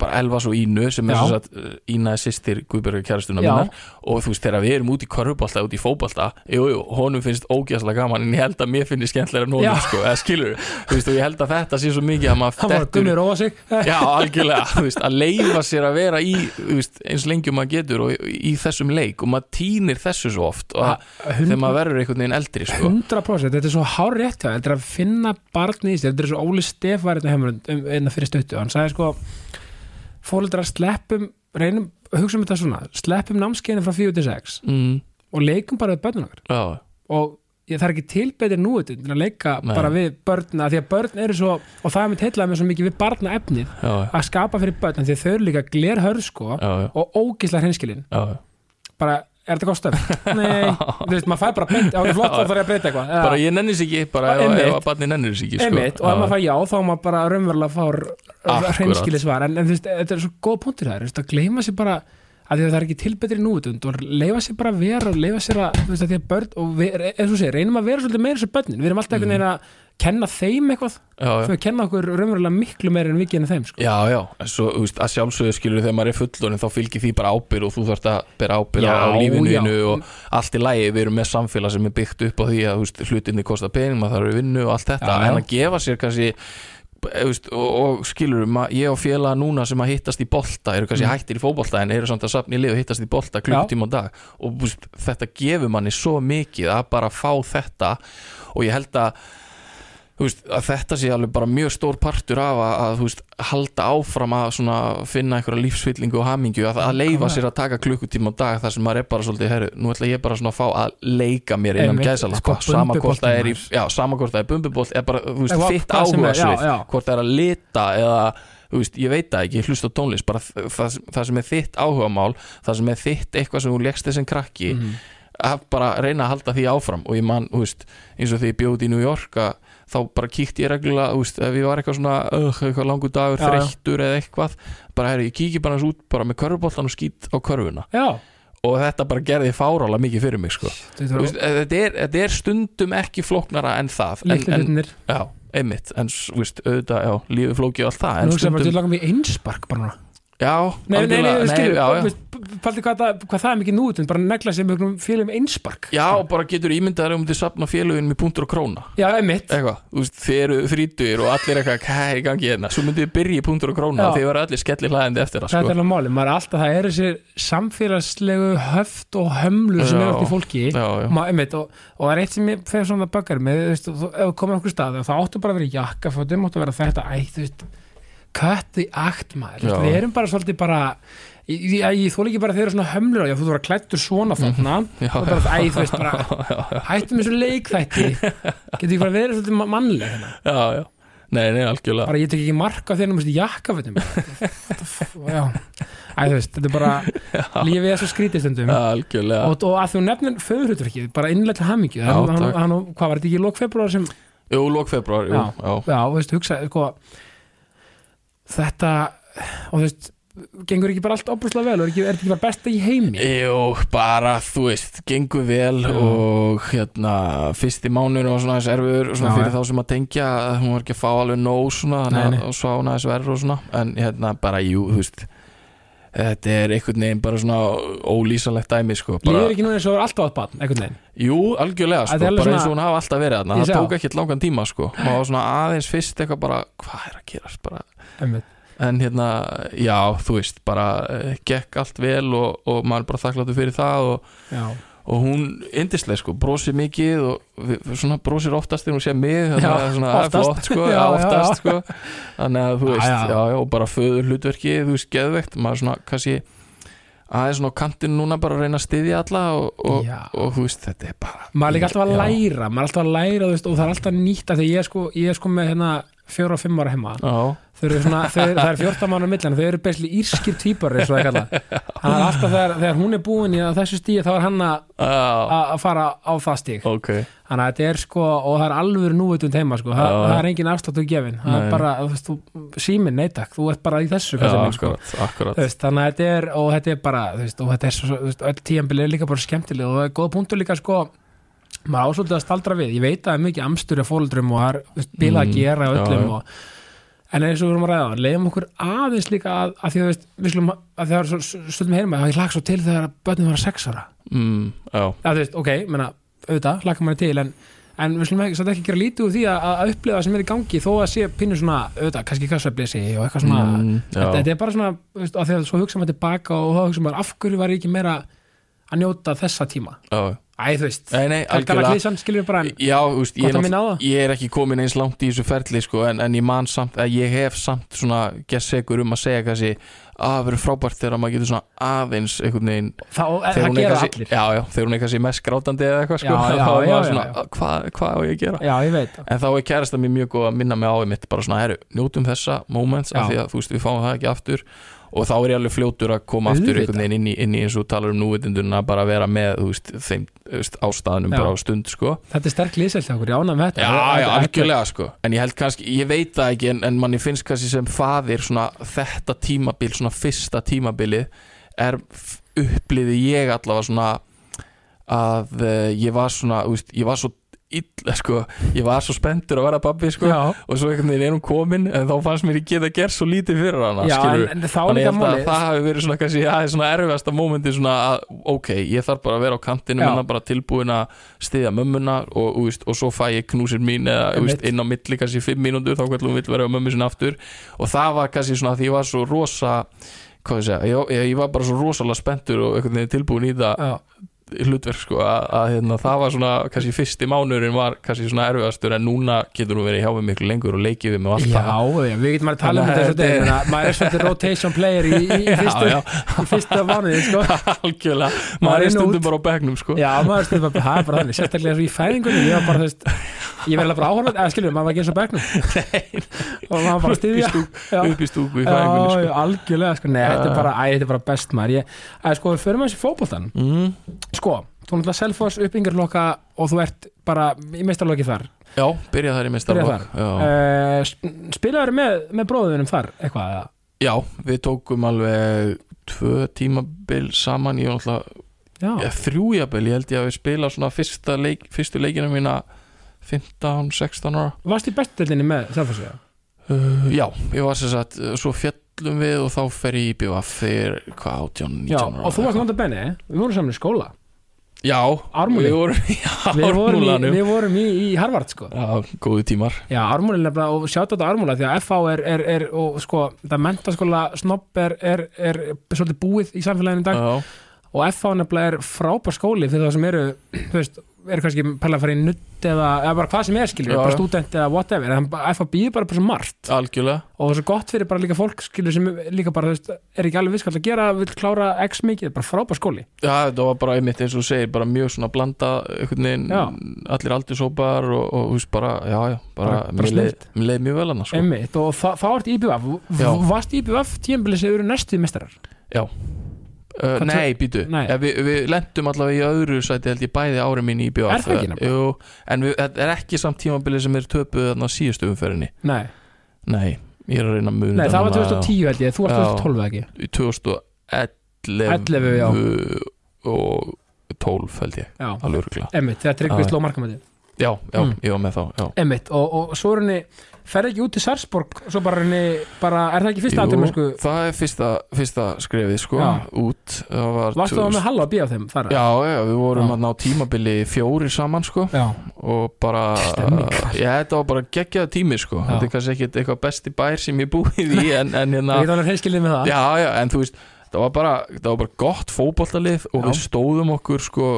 Speaker 2: bara Elvas og Ínu sem er sem sagt eh, Ína er sýstir Guðbergur kærastuna
Speaker 1: Já.
Speaker 2: minnar. Og þú veist þegar við erum út í körfubolta út í fótbolta, jú, jú, honum finnst ógæslega gaman en ég held að mér finnst skemmtilega honum sko, eða skilur þú veist og ég held að þetta sé svo mikið að maður dettur- Já, algjörlega, þú veist, að leifa sér að vera í, veist, eins lengi og maður getur og í, þessum leik. Og maður týnir þessu svo oft og að, þegar maður verður einhvern veginn eldri, sko.
Speaker 1: 100% þetta er svo hár rétt hjá þér, þetta er að finna barni í sér, þetta er svo Óli Stef var þetta heimur um, um, fyrir stöttu, hann sagði sko fóreldrar sleppum reynum, hugsa um þetta svona sleppum námskeiðin frá 4 til 6
Speaker 2: mm,
Speaker 1: og leikum bara við börnun okkar.
Speaker 2: Já,
Speaker 1: og ég, það er ekki tilbeitir nú þetta en að leika
Speaker 2: Nei.
Speaker 1: bara við börna því að börn eru svo, og það er með heitlaði með svo mikið við barna efnið
Speaker 2: já,
Speaker 1: að skapa fyrir börn, því þau eru líka glerhörð sko og ógislega hreinskilin.
Speaker 2: Já,
Speaker 1: bara, er þetta stöf? Nei, þú veist, maður fær bara breynt, já, flott, þá þarf ég að breyta eitthvað.
Speaker 2: Bara ég nennis ekki, bara ef, ef að barni nennis ekki, sko.
Speaker 1: Einmitt, og ef maður fær já, þá maður bara raunverulega fár hreinskili svar, en, en þú veist, þetta er svo góð punktur það þú veist, að gleyma sér bara að því að það er ekki tilbetri núutund og leifa sér bara að vera og leifa sér að, þú veist, að því að börn og eins og segir, reynum að vera svolítið meira sem börnin, við erum alltaf einhvern veginn að kenna þeim eitthvað, þau kenna okkur raunverulega miklu meira en við genum þeim, sko.
Speaker 2: Já, já, svo, þú veist, að sjálfsögðu skilur þegar maður er fullorinn þá fylgir því bara ábyrð og þú þarft að bera ábyrð á,
Speaker 1: Já,
Speaker 2: á lífinu
Speaker 1: já.
Speaker 2: og allt í lægi, við erum með samfélag sem er byggt upp á því að veist, hlutinni kosta pening, maður þarf að vinnu og allt þetta,
Speaker 1: Já,
Speaker 2: en að gefa sér kannski veist, og, og skilur ég og félaga núna sem að hittast í bolta eru kannski
Speaker 1: Mm.
Speaker 2: hættir í fótbolta en eru samt að safna í lið og hittast í bolta klukkutíma á dag. Og veist, þetta gefur manni svo mikið að bara fá þetta. Og ég held að veist, að þetta sé alveg bara mjög stór partur af að, að veist, halda áfram að finna einhverja lífsfyllingu og hamingju að, að leifa sér að taka klukkutíma á dag þar sem maður er bara svolítið, herru, nú ætla ég bara að fá að leika mér innan
Speaker 1: Einmitt,
Speaker 2: gæsalappa
Speaker 1: sko,
Speaker 2: sama hvort það er er bumbubolt eða bara, þú veist, þitt
Speaker 1: hvað sem er,
Speaker 2: áhuga
Speaker 1: já, já.
Speaker 2: hvort það er að lita eða veist, ég veit það ekki, ég hlusta á tónlist bara það, það, sem er þitt áhugamál það sem er þitt eitthvað sem þú leggst þessum krakki
Speaker 1: Mhm.
Speaker 2: að bara reyna að halda því áfram og ég man, þú veist, eins og því ég bjóði í New York að þá bara kíkti ég reglulega, þú veist, ef ég var eitthvað svona uh, eitthvað langur dagur, þreyttur eða eitthvað, bara herri, ég kíki bara hans út bara með körfuboltan og skýt á körfuna.
Speaker 1: Já,
Speaker 2: og þetta bara gerði fárála mikið fyrir mig, sko. Veist, eh, þetta, er, þetta er stundum ekki flóknara en það en,
Speaker 1: hlutinir
Speaker 2: já, einmitt, en þú veist, auðvitað, já, lífið flókið og allt það,
Speaker 1: Nú hugsa ég bara til
Speaker 2: stundum
Speaker 1: langum í einspark bara núna
Speaker 2: já,
Speaker 1: Nei, nei, nei,
Speaker 2: já.
Speaker 1: paldi hvað, það- það er mikið núutund bara negla sem einhverjum félum einspark.
Speaker 2: Já, og bara getur ímyndaður um til safna félögin með punktur og króna.
Speaker 1: Já, einmitt.
Speaker 2: Eitthvað, þú veist, þið eru þrítugir og allir eitthvað, hvað er í gangi hérna? Svo myndið þið byrja í punktur og króna og þið verða allir skellir hlæðandi eftir það sko.
Speaker 1: er alveg máli, maður er alltaf, það er þessi samfélagslegu höft og hömlur sem
Speaker 2: Já.
Speaker 1: er átt í fólki.
Speaker 2: já, já,
Speaker 1: Ma, einmitt, og, og það er eitt sem ég fer svona böggar með, þú veist, ef þú komir okkur stað þá áttu bara að vera jakkafötum, áttu að vera þetta æ, þú veist, cut the act maður. Við erum bara svolítið bara ég, ég, ég þóla ekki bara þeirra svona hömlur já, þú voru klættur svona þarna.
Speaker 2: Já,
Speaker 1: og bara, æ, þú veist bara hættum þessu leikþætti. Getur ekki bara verið svolítið ma- mannleg hérna.
Speaker 2: já, já. Nei, nei, algjörlega.
Speaker 1: Bara ég tek ekki marka þegar veist jakkafötum já, æ, þú veist, þetta er bara lífið er svo skrítið stundum.
Speaker 2: Já, algjörlega.
Speaker 1: Og, og að þú nefnir föðurhutverkið bara innlega til hann, hvað var þetta ekki í lók februar sem
Speaker 2: Jú, lók februar, jú,
Speaker 1: Já.
Speaker 2: já,
Speaker 1: veist, hugsa sko, þetta og þú veist, gengur ekki bara allt opuslega vel og er, þetta ekki bara besta í heimi
Speaker 2: Jú, bara, þú veist, gengur vel
Speaker 1: Já.
Speaker 2: og hérna, fyrsti mánuður og svona þess erfiður og svona
Speaker 1: Já,
Speaker 2: fyrir
Speaker 1: já.
Speaker 2: þá sem að tengja hún var ekki að fá alveg nóg svona,
Speaker 1: Nei, nei.
Speaker 2: að svo hún aðeins verður og svona, en hérna, bara, jú, þú veist þetta er einhvern veginn bara svona ólýsanlegt dæmi, sko, bara,
Speaker 1: líður ekki núna eins og er alltaf barn, einhvern veginn.
Speaker 2: Jú, algjörlega, sko,
Speaker 1: er
Speaker 2: bara eins og
Speaker 1: svona-
Speaker 2: hún hafa alltaf verið
Speaker 1: Ég
Speaker 2: það tók ekkert langan tíma, sko, var svona aðeins fyrst eitthvað bara, hvað er að gerast, bara?
Speaker 1: Einmitt.
Speaker 2: en hérna, já, þú veist bara uh, gekk allt vel og, og maður er bara þakkláttur fyrir það og,
Speaker 1: já,
Speaker 2: og hún indislega sko, brosir mikið og svona brosir oftast þegar hún sé mig þannig að það er
Speaker 1: oftast.
Speaker 2: flott sko,
Speaker 1: Já,
Speaker 2: já,
Speaker 1: já,
Speaker 2: oftast
Speaker 1: já.
Speaker 2: sko þannig að þú veist, og bara föður hlutverki, þú veist, geðveikt maður svona, kannski aðeins svona á kantinn núna bara að reyna að styðja alla og, og,
Speaker 1: Já.
Speaker 2: og, þú veist, þetta er bara
Speaker 1: maður er líka alltaf að læra maður er alltaf að læra veist, og það er alltaf nýtt af því ég er sko, ég er sko með hérna fjóra og fimm ára heima. Svona, þau, það er 14 mánu millan þau eru besli írskir kallað þannig að alltaf þegar, þegar hún er búin í þessu stíði þá er hann að fara á það stíg
Speaker 2: ok.
Speaker 1: Þannig að þetta er sko, og það er alveg núvitund heima sko, það, það er engin afsláttur gefin. Það
Speaker 2: Nei.
Speaker 1: er bara, þú nei takk. Þú ert bara í þessu
Speaker 2: Já,
Speaker 1: minn, sko.
Speaker 2: akkurat, akkurat.
Speaker 1: Veist, þannig að þetta er og þetta er bara, veist, og þetta er svo, veist, öll tíðanbili er líka bara skemmtileg og það er góða punktur líka sko maður ásvöldið að staldra við, ég veit að það er mikið amstur af fóldrum og það er bilað að
Speaker 2: Mm,
Speaker 1: gera
Speaker 2: já,
Speaker 1: öllum
Speaker 2: já.
Speaker 1: og, en eins og við erum að ræða leiðum okkur aðeins líka að, að því að veist, við slum að það er svo stundum heyrma að ég lag svo til þegar börnum var sex ára.
Speaker 2: Mm,
Speaker 1: að þú veist, ok, menna, auðvitað, laka manni til en, en við slum ekki, ekki gera lítið úr því að, að upplifa það sem er í gangi þó að sé pínu svona, auðvitað, kannski kassaflesi og eitthvað svona,
Speaker 2: mm,
Speaker 1: þetta, þetta er bara svona veist, að því að svo hugsa maður tilbaka og þá hugsa maður af hverju var ég ekki meira að njóta þessa tíma?
Speaker 2: Já.
Speaker 1: Æ, þú veist,
Speaker 2: Nei, nei, algjörlega.
Speaker 1: Klísan skilur bara en
Speaker 2: Já, veist, ég, er ég er ekki komin eins langt í þessu ferli sko, en, en ég man samt að ég hef samt svona gert segur um að segja kannski að það verður frábært þegar maður getur svona aðeins einhvern veginn
Speaker 1: þá,
Speaker 2: þegar hún er kannski, já, já, þegar hún er kannski mest grátandi eða eitthvað sko,
Speaker 1: Já,
Speaker 2: þá er maður svona,
Speaker 1: já.
Speaker 2: hvað hva á ég að gera?
Speaker 1: Já, ég veit
Speaker 2: en þá er kærasta mér mjög góð að minna mig á mitt bara svona, herru, njótum þessa moments af því að þú veist, við fáum það ekki aftur og þá er ég alveg fljótur að koma aftur einhvern veginn inn í, inn í eins og talar um núvitunduna bara að vera með, veist, þeim veist, ástæðanum
Speaker 1: Já.
Speaker 2: bara á stund, sko.
Speaker 1: Þetta er sterk okkur, já, ná með þetta.
Speaker 2: Já, já, algjörlega sko. En ég held kannski, ég veit það ekki En, en manni finnst kannski sem faðir svona, Þetta tímabil, svona fyrsta tímabilið Er upplifði ég allavega svona Að uh, ég var svona veist, Ég var svo illa sko. Ég var svo spenntur að vera babbi sko.
Speaker 1: Já,
Speaker 2: Og svo einhvern veginn er hún komin En þá fannst mér ég geta gert svo lítið fyrir hana
Speaker 1: já en,
Speaker 2: skilurðu.
Speaker 1: en þá
Speaker 2: Þannig að
Speaker 1: máli
Speaker 2: það hafi verið svona kannski aðeins svona erfiðasta mómenti svona að ok, ég þarf bara að vera á kantinu minna bara tilbúin að stiðja mömmuna og, og, og svo fæ ég knúsir mín eða
Speaker 1: Einmitt.
Speaker 2: inn á milli kannski fimm mínútur þá hvernig hún vill vera á mömmu sinna aftur. Og það var kannski svona að því ég var svo rosa hvað ég segja, ég, ég, var bara svo rosalega spenntur og tilbúin í það hlutverk sko að, að hérna, það var svona kannski fyrsti mánuðurinn var kannski svona erfiðastur en núna getur hún verið hjá við miklu lengur og leikið við og allt
Speaker 1: já,
Speaker 2: það.
Speaker 1: já, við getum að tala um þessu
Speaker 2: er-
Speaker 1: degin maður er svolítið rotation player í, í, í, fyrstu,
Speaker 2: já,
Speaker 1: í fyrsta mánuði sko.
Speaker 2: algjörlega,
Speaker 1: Maður
Speaker 2: er stundum bara á bekknum sko.
Speaker 1: Já, maður stundum bara, er bara þannig sérstaklega svo í fæðingunni, ég var bara, þú veist ég verði bara áhorfað, eða skilur, maður var ekki eins og bekknum. Og maður bara Já.
Speaker 2: upp í stúku í
Speaker 1: Já,
Speaker 2: fæðingunni
Speaker 1: já,
Speaker 2: sko.
Speaker 1: algjörlega, sko, nei, þetta er bara, er best maður, ég, að sko, að sko, þú náttúrulega Selfoss uppbyggingarlokka og þú ert bara í meistarloki þar
Speaker 2: Já, byrja þar í já.
Speaker 1: uh, spilaður með, með bróðunum þar eitthvað, eða?
Speaker 2: já, við tókum alveg tvö tímabil saman ja, þrjújabil ég held ég að við spila svona fyrsta leik, fyrstu leikina mína 15-16 ára
Speaker 1: varst í bestudeldinni með Selfossi, já?
Speaker 2: uh, Já, ég var sem sagt svo fjallum við og þá fer ég í BVF þegar, hvað, 18, 19
Speaker 1: Já,
Speaker 2: ára
Speaker 1: og þú varst náttúrulega benni, við vorum saman í skóla
Speaker 2: Já,
Speaker 1: Ármúli.
Speaker 2: Við vorum, já,
Speaker 1: við vorum, í,
Speaker 2: Ármúlanum.
Speaker 1: við vorum í, í Harvard sko.
Speaker 2: Já, góðu tímar.
Speaker 1: Já, Ármúli nefnilega og sjátt þetta Ármúla því að FH er, er, er og sko, það mentaskóla snopp er, er, er svolítið búið í samfélaginu í dag.
Speaker 2: Já,
Speaker 1: og FH nefnilega er frábær skóli fyrir það sem eru, þú veist, er kannski pæla að fara í nutt eða, eða bara hvað sem er skilur,
Speaker 2: Já,
Speaker 1: bara
Speaker 2: já.
Speaker 1: student eða whatever en FAB er bara bara svo margt
Speaker 2: algjörlega
Speaker 1: og það er svo gott fyrir bara líka fólk skilur sem líka bara, þú veist, er ekki alveg viss hvað það gera, vill klára x mikið, bara frábær skóli
Speaker 2: Já, þetta var bara einmitt eins og segir bara mjög svona blanda veginn
Speaker 1: Já.
Speaker 2: allir aldursópar og, og þú veist bara, já, já, bara,
Speaker 1: Bara-
Speaker 2: mér, leið, leið mjög vel annars sko.
Speaker 1: Einmitt, og þa þá ert IBF
Speaker 2: Já.
Speaker 1: Varst IBF tímabilið sem eru næstu mestarar?
Speaker 2: Uh, Nei, býtu, ja, við, við lendum allavega í öðru sæti held ég bæði ári mín í BF
Speaker 1: Er?
Speaker 2: Jú, en við, þetta er ekki samt tímabilið sem er töpuð þarna síðustu umferðinni
Speaker 1: Nei,
Speaker 2: Nei, ég er að reyna að muna
Speaker 1: Nei það var
Speaker 2: núna,
Speaker 1: 2010 held ég, þú varst
Speaker 2: Já.
Speaker 1: 2012 ekki
Speaker 2: í 2011
Speaker 1: 11, já.
Speaker 2: og 12 held ég, alveg örgulega
Speaker 1: Emmitt, þegar Tryggvi
Speaker 2: Já.
Speaker 1: sló markamæti
Speaker 2: Já, já,
Speaker 1: Mm.
Speaker 2: ég var með þá.
Speaker 1: Emmitt, og, og svo er henni ferði ekki út til Sarsborg svo bara henni, bara, er það ekki fyrsta aðdæmi sko,
Speaker 2: það er fyrsta, fyrsta skrefið sko,
Speaker 1: Já.
Speaker 2: út það var
Speaker 1: varstu það
Speaker 2: 2000
Speaker 1: með Halla að býja þeim þar?
Speaker 2: Já, já, við vorum
Speaker 1: Já.
Speaker 2: að ná tímabili fjórir saman sko
Speaker 1: Já,
Speaker 2: og bara, já, þetta var bara geggjaða tími sko, þetta er kannski ekkit eitthvað besti bær sem ég búið í en, en hérna,
Speaker 1: ég get alveg hreinskilið með það
Speaker 2: já, já, en þú veist það var bara, það var bara gott fótbollalið og
Speaker 1: Já.
Speaker 2: við stóðum okkur sko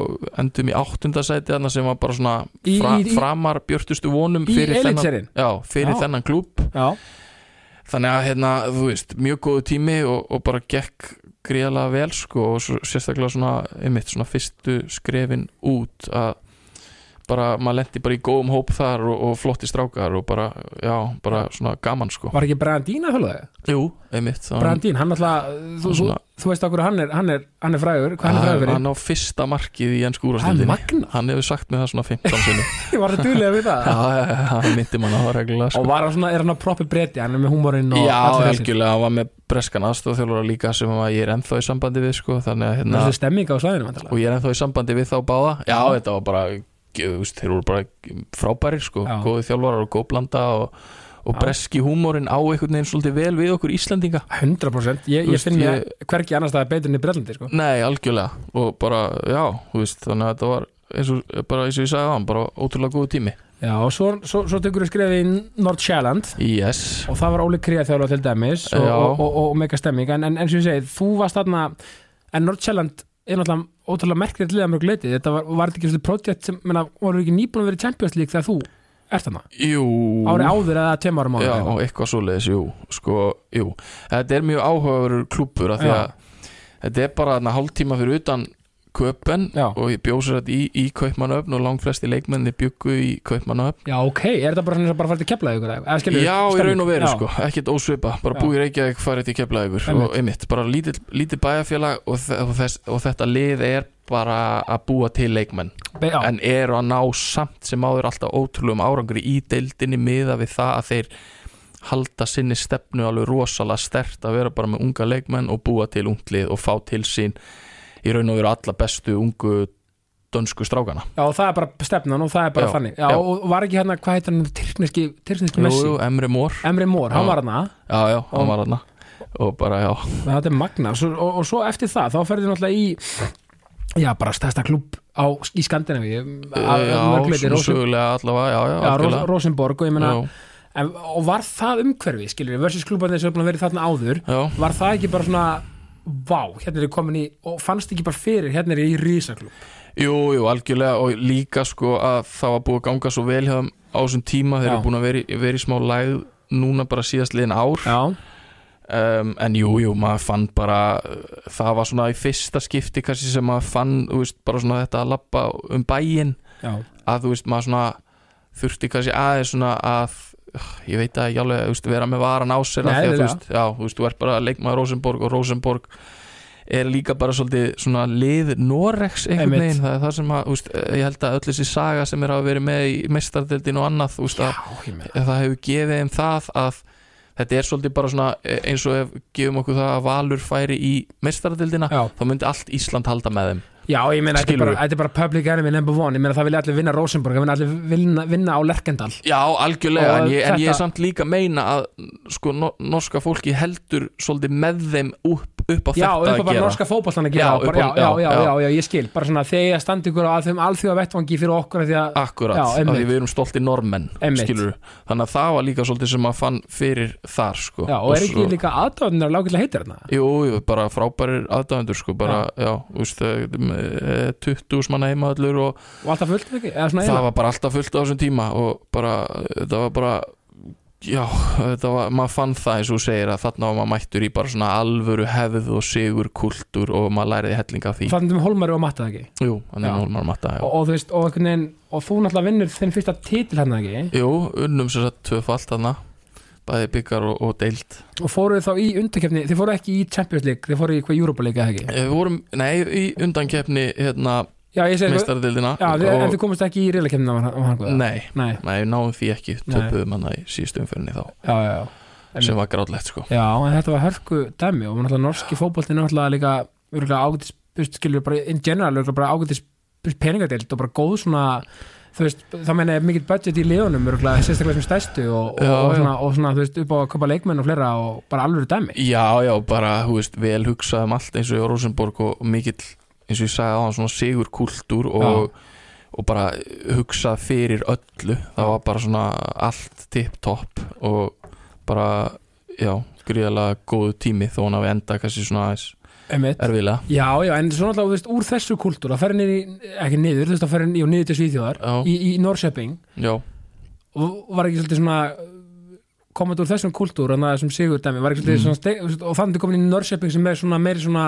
Speaker 2: endum í áttundasæti þarna sem var bara svona fra,
Speaker 1: í- í-
Speaker 2: framar björtustu vonum
Speaker 1: Í
Speaker 2: fyrir þennan, já, fyrir
Speaker 1: Já.
Speaker 2: þennan klúb
Speaker 1: Já,
Speaker 2: þannig að hérna, þú veist, mjög góðu tími og, og bara gekk gríðalega vel sko og svo, sérstaklega svona einmitt svona fyrstu skrefin út að bara, maður lendi bara í góðum hóp þar og, og flotti strákar og bara, já, bara svona gaman sko.
Speaker 1: Var ekki Brandín að þjólaði?
Speaker 2: Jú, einmitt hann-
Speaker 1: Brandín, hann alltaf, þú,
Speaker 2: Svona-
Speaker 1: þú veist okkur hann er, hann er, hann er frægur, hvað hann er frægur fyrir?
Speaker 2: hann á fyrsta markið í ennsku
Speaker 1: Hann
Speaker 2: úrastildinni
Speaker 1: magna,
Speaker 2: hann hefur sagt mér það svona 15 sinni
Speaker 1: ég var það duðlega við það.
Speaker 2: Já, hann myndi mann á það reglulega sko.
Speaker 1: Og var hann svona, er hann að proppi breyti, hann er með húmorinn og
Speaker 2: já, algjörlega, hann var með breskan aðstofþjálfara líka sem að ég er ennþá í sambandi við sko, þannig að hérna
Speaker 1: á
Speaker 2: og ég er ennþá í sambandi við þá báða. Já, þetta var bara, þeir voru bara frábærir, sko,
Speaker 1: Já.
Speaker 2: góði þjálfarar og góð blanda og, og breski húmórin á einhvern veginn svolítið vel við okkur Íslendinga.
Speaker 1: 100% Ég, ég finn
Speaker 2: ég
Speaker 1: hvergi annars staðar betur enn í Brellandi sko.
Speaker 2: nei, algjörlega. Og bara, já, veist, þannig að þetta var eins og, bara eins og ég sagði á hann, bara ótrúlega góðu tími.
Speaker 1: Já, og svo, svo, svo tekur við skrefið í Nordsjælland
Speaker 2: yes,
Speaker 1: og það var Óli Kría þjálfa til dæmis og, og, og, og mega stemming. En, en eins og ég segi, þú varst þarna en Nordsjælland er náttúrulega ótrúlega merkilegt liða mjög leiti, þetta var, var þetta ekki svona projekt sem, menna, voru ekki nýbúin að vera í Champions League þegar þú ert þarna,
Speaker 2: jú.
Speaker 1: Ári áður eða tveim árum áður
Speaker 2: já,
Speaker 1: eitthvað.
Speaker 2: eitthvað svoleiðis, jú. Sko, jú, þetta er mjög áhugaverur klúppur af því að þetta er bara þarna hálftíma fyrir utan köpen
Speaker 1: Já.
Speaker 2: og ég bjósur þetta í, í Kaupmannöfn og langt flesti leikmenni byggu í Kaupmannöfn
Speaker 1: Já, ok, er þetta bara eins og bara farið til keflaði ykkur eða skilur
Speaker 2: Já, í raun og veru sko, ekkert ósvipa bara búið Reykjavík farið til
Speaker 1: Einmitt.
Speaker 2: og einmitt, bara lítið, lítið bæjarfélag og, þe- og, þess, og þetta lið er bara að búa til leikmenn
Speaker 1: já,
Speaker 2: en eru að ná samt sem áður alltaf ótrúlegum árangri í deildinni miða við það að þeir halda sinni stefnu alveg rosalega stert að vera bara með unga leikmenn og búa til unglið og fá til sín í raun og veru alla bestu ungu dönsku strákana.
Speaker 1: Já, það er bara stefnan og það er bara
Speaker 2: Já,
Speaker 1: þannig. Já,
Speaker 2: já.
Speaker 1: og var ekki hérna, hvað heitir hann, tyrkneski, tyrkneski Messi?
Speaker 2: jú, Emre Mór.
Speaker 1: Emre Mór, hann var hana
Speaker 2: Já, já, hann
Speaker 1: Og-
Speaker 2: var hann og bara, já,
Speaker 1: þetta er magna svo, og, og svo eftir það, þá ferði náttúrulega í já, bara stærsta klúb á, í Skandinavíu að-
Speaker 2: já,
Speaker 1: að Rosen-
Speaker 2: sögulega allavega, já, já,
Speaker 1: já. Rosenborg og ég meina
Speaker 2: Já,
Speaker 1: en, og var það umhverfi, skilur versus klúbarnir sem að vera þarna áður
Speaker 2: já,
Speaker 1: var það ekki bara svona vá, hérna er ég komin í og fannst ekki bara fyrir, hérna er ég í rísaklúb
Speaker 2: jú, jú, algjörlega og líka sko að það var búið að ganga svo vel hjá þeim á þessum tíma, þeir
Speaker 1: Já.
Speaker 2: eru búin að vera, í- vera í smá læð núna bara síðast liðin ár.
Speaker 1: Já,
Speaker 2: um, en jú, jú, maður fann bara það var svona í fyrsta skipti kannski sem maður fann, þú veist, bara svona þetta að lappa um bæinn.
Speaker 1: Já,
Speaker 2: að þú veist, maður svona þurfti kannski aðeins svona að ég veit að ekki alveg, vera með varan á sér
Speaker 1: Nei,
Speaker 2: að þú veist, já, þú veist, þú ert bara leikmaður Rosenborg og Rosenborg er líka bara svolítið svona lið Norex einhvern veginn, það er það sem að, veist, ég held að öll þessi saga sem er að vera með í mestardeldin og annað, veist,
Speaker 1: já, ég
Speaker 2: það hefur gefið þeim það að þetta er svolítið bara svona eh, eins og ef gefum okkur það að Valur færi í mestardeldina, þá myndi allt Ísland halda með þeim
Speaker 1: já, ég meina, þetta er bara, þetta bara public enemy number one, ég meina það vilja allir vinna Rosenborg, það vilja allir vinna, vinna á Lerkendal.
Speaker 2: Já, algjörlega, en ég, en ég er
Speaker 1: þetta-
Speaker 2: samt líka meina að sko, no, norska fólki heldur svolítið með þeim upp, upp á
Speaker 1: Já,
Speaker 2: þetta
Speaker 1: upp
Speaker 2: að
Speaker 1: að bara
Speaker 2: gera.
Speaker 1: norska fótbollan að gera
Speaker 2: Já,
Speaker 1: já, bara,
Speaker 2: upp
Speaker 1: já,
Speaker 2: á-
Speaker 1: já, já,
Speaker 2: já,
Speaker 1: já,
Speaker 2: já.
Speaker 1: já, ég skil. Bara svona þegar standi ykkur á þeim alþjóða vettvangi fyrir okkur að,
Speaker 2: Akkurat,
Speaker 1: Já,
Speaker 2: af því við erum stolti normenn skilur þannig að það var líka svolítið sem að fann fyrir þar sko.
Speaker 1: já, og er ekki líka aðdáðunar lágætlega heitir þarna?
Speaker 2: Jú, jú, bara frábærir aðdáðendur sko, bara, já, eh, 20 manna heimaðallur og
Speaker 1: og alltaf fullt ekki,
Speaker 2: það var bara alltaf fullt á þessum tíma og bara, þetta var bara já, þetta var, maður fann það eins og segir að þarna var maður mættur í bara svona alvöru hefð og sigur kultúr og maður læriði hellinga af því.
Speaker 1: Fannum við Holmari og Matta ekki?
Speaker 2: Jú, þannig
Speaker 1: Já.
Speaker 2: að Hólmar Matta
Speaker 1: og, og þú veist, og, og þú náttúrulega vinnur þinn fyrsta titil hann ekki?
Speaker 2: Jú, unnum sér að tvöfalt þarna bæði byggar og, og deild.
Speaker 1: Og fóruð þá í undarkefni, þið fóruð ekki í Champions League, þið fóruð í hvað Europa League eða ekki?
Speaker 2: Eh, Við vorum, nei, í undankeppni hérna, meistardildina
Speaker 1: já, þið, en þið komist ekki í reylakefni á hann nei,
Speaker 2: Nei,
Speaker 1: nei,
Speaker 2: náum því ekki töpuðum hann í síðustu umferðinni þá
Speaker 1: já, já, já.
Speaker 2: Sem var grátlegt sko.
Speaker 1: Já, en þetta var hörku dæmi og norski fótbolti náttúrulega líka örgulega ágætis, skilur bara in general örgulega bara ágætis peningadeild og bara góð svona þú veist, þá meina ég mikill budget í liðunum örgulega sérstaklega sem stæstu og,
Speaker 2: Já,
Speaker 1: og, og,
Speaker 2: já.
Speaker 1: svona, og svona, þú veist, upp á að köpa leikmenn og fleira og bara alveg dæmi
Speaker 2: Já, já, bara, hú veist, vel hugsað um allt eins og í Rosenborg og, og mikill eins og ég sagði á hann svona sigur kultúr og, og bara hugsað fyrir öllu það var bara svona allt tipp-topp og bara, já, gríðalega góðu tími þó hann hafi enda kannski svona aðeins. Erfiðlega
Speaker 1: Já, já, en svona alltaf, þú veist, úr þessu kultúr að ferja niður, í- ekki niður, þú veist, að ferja niður, niður til Svíþjóðar
Speaker 2: Já,
Speaker 1: í, í Norrköping
Speaker 2: já,
Speaker 1: og var ekki svolítið svona komað úr þessum kultúr en það sem sigur dæmi var ekki svolítið
Speaker 2: Mm.
Speaker 1: svona steg, þú veist, og þannig komin í Norrköping sem er svona meiri svona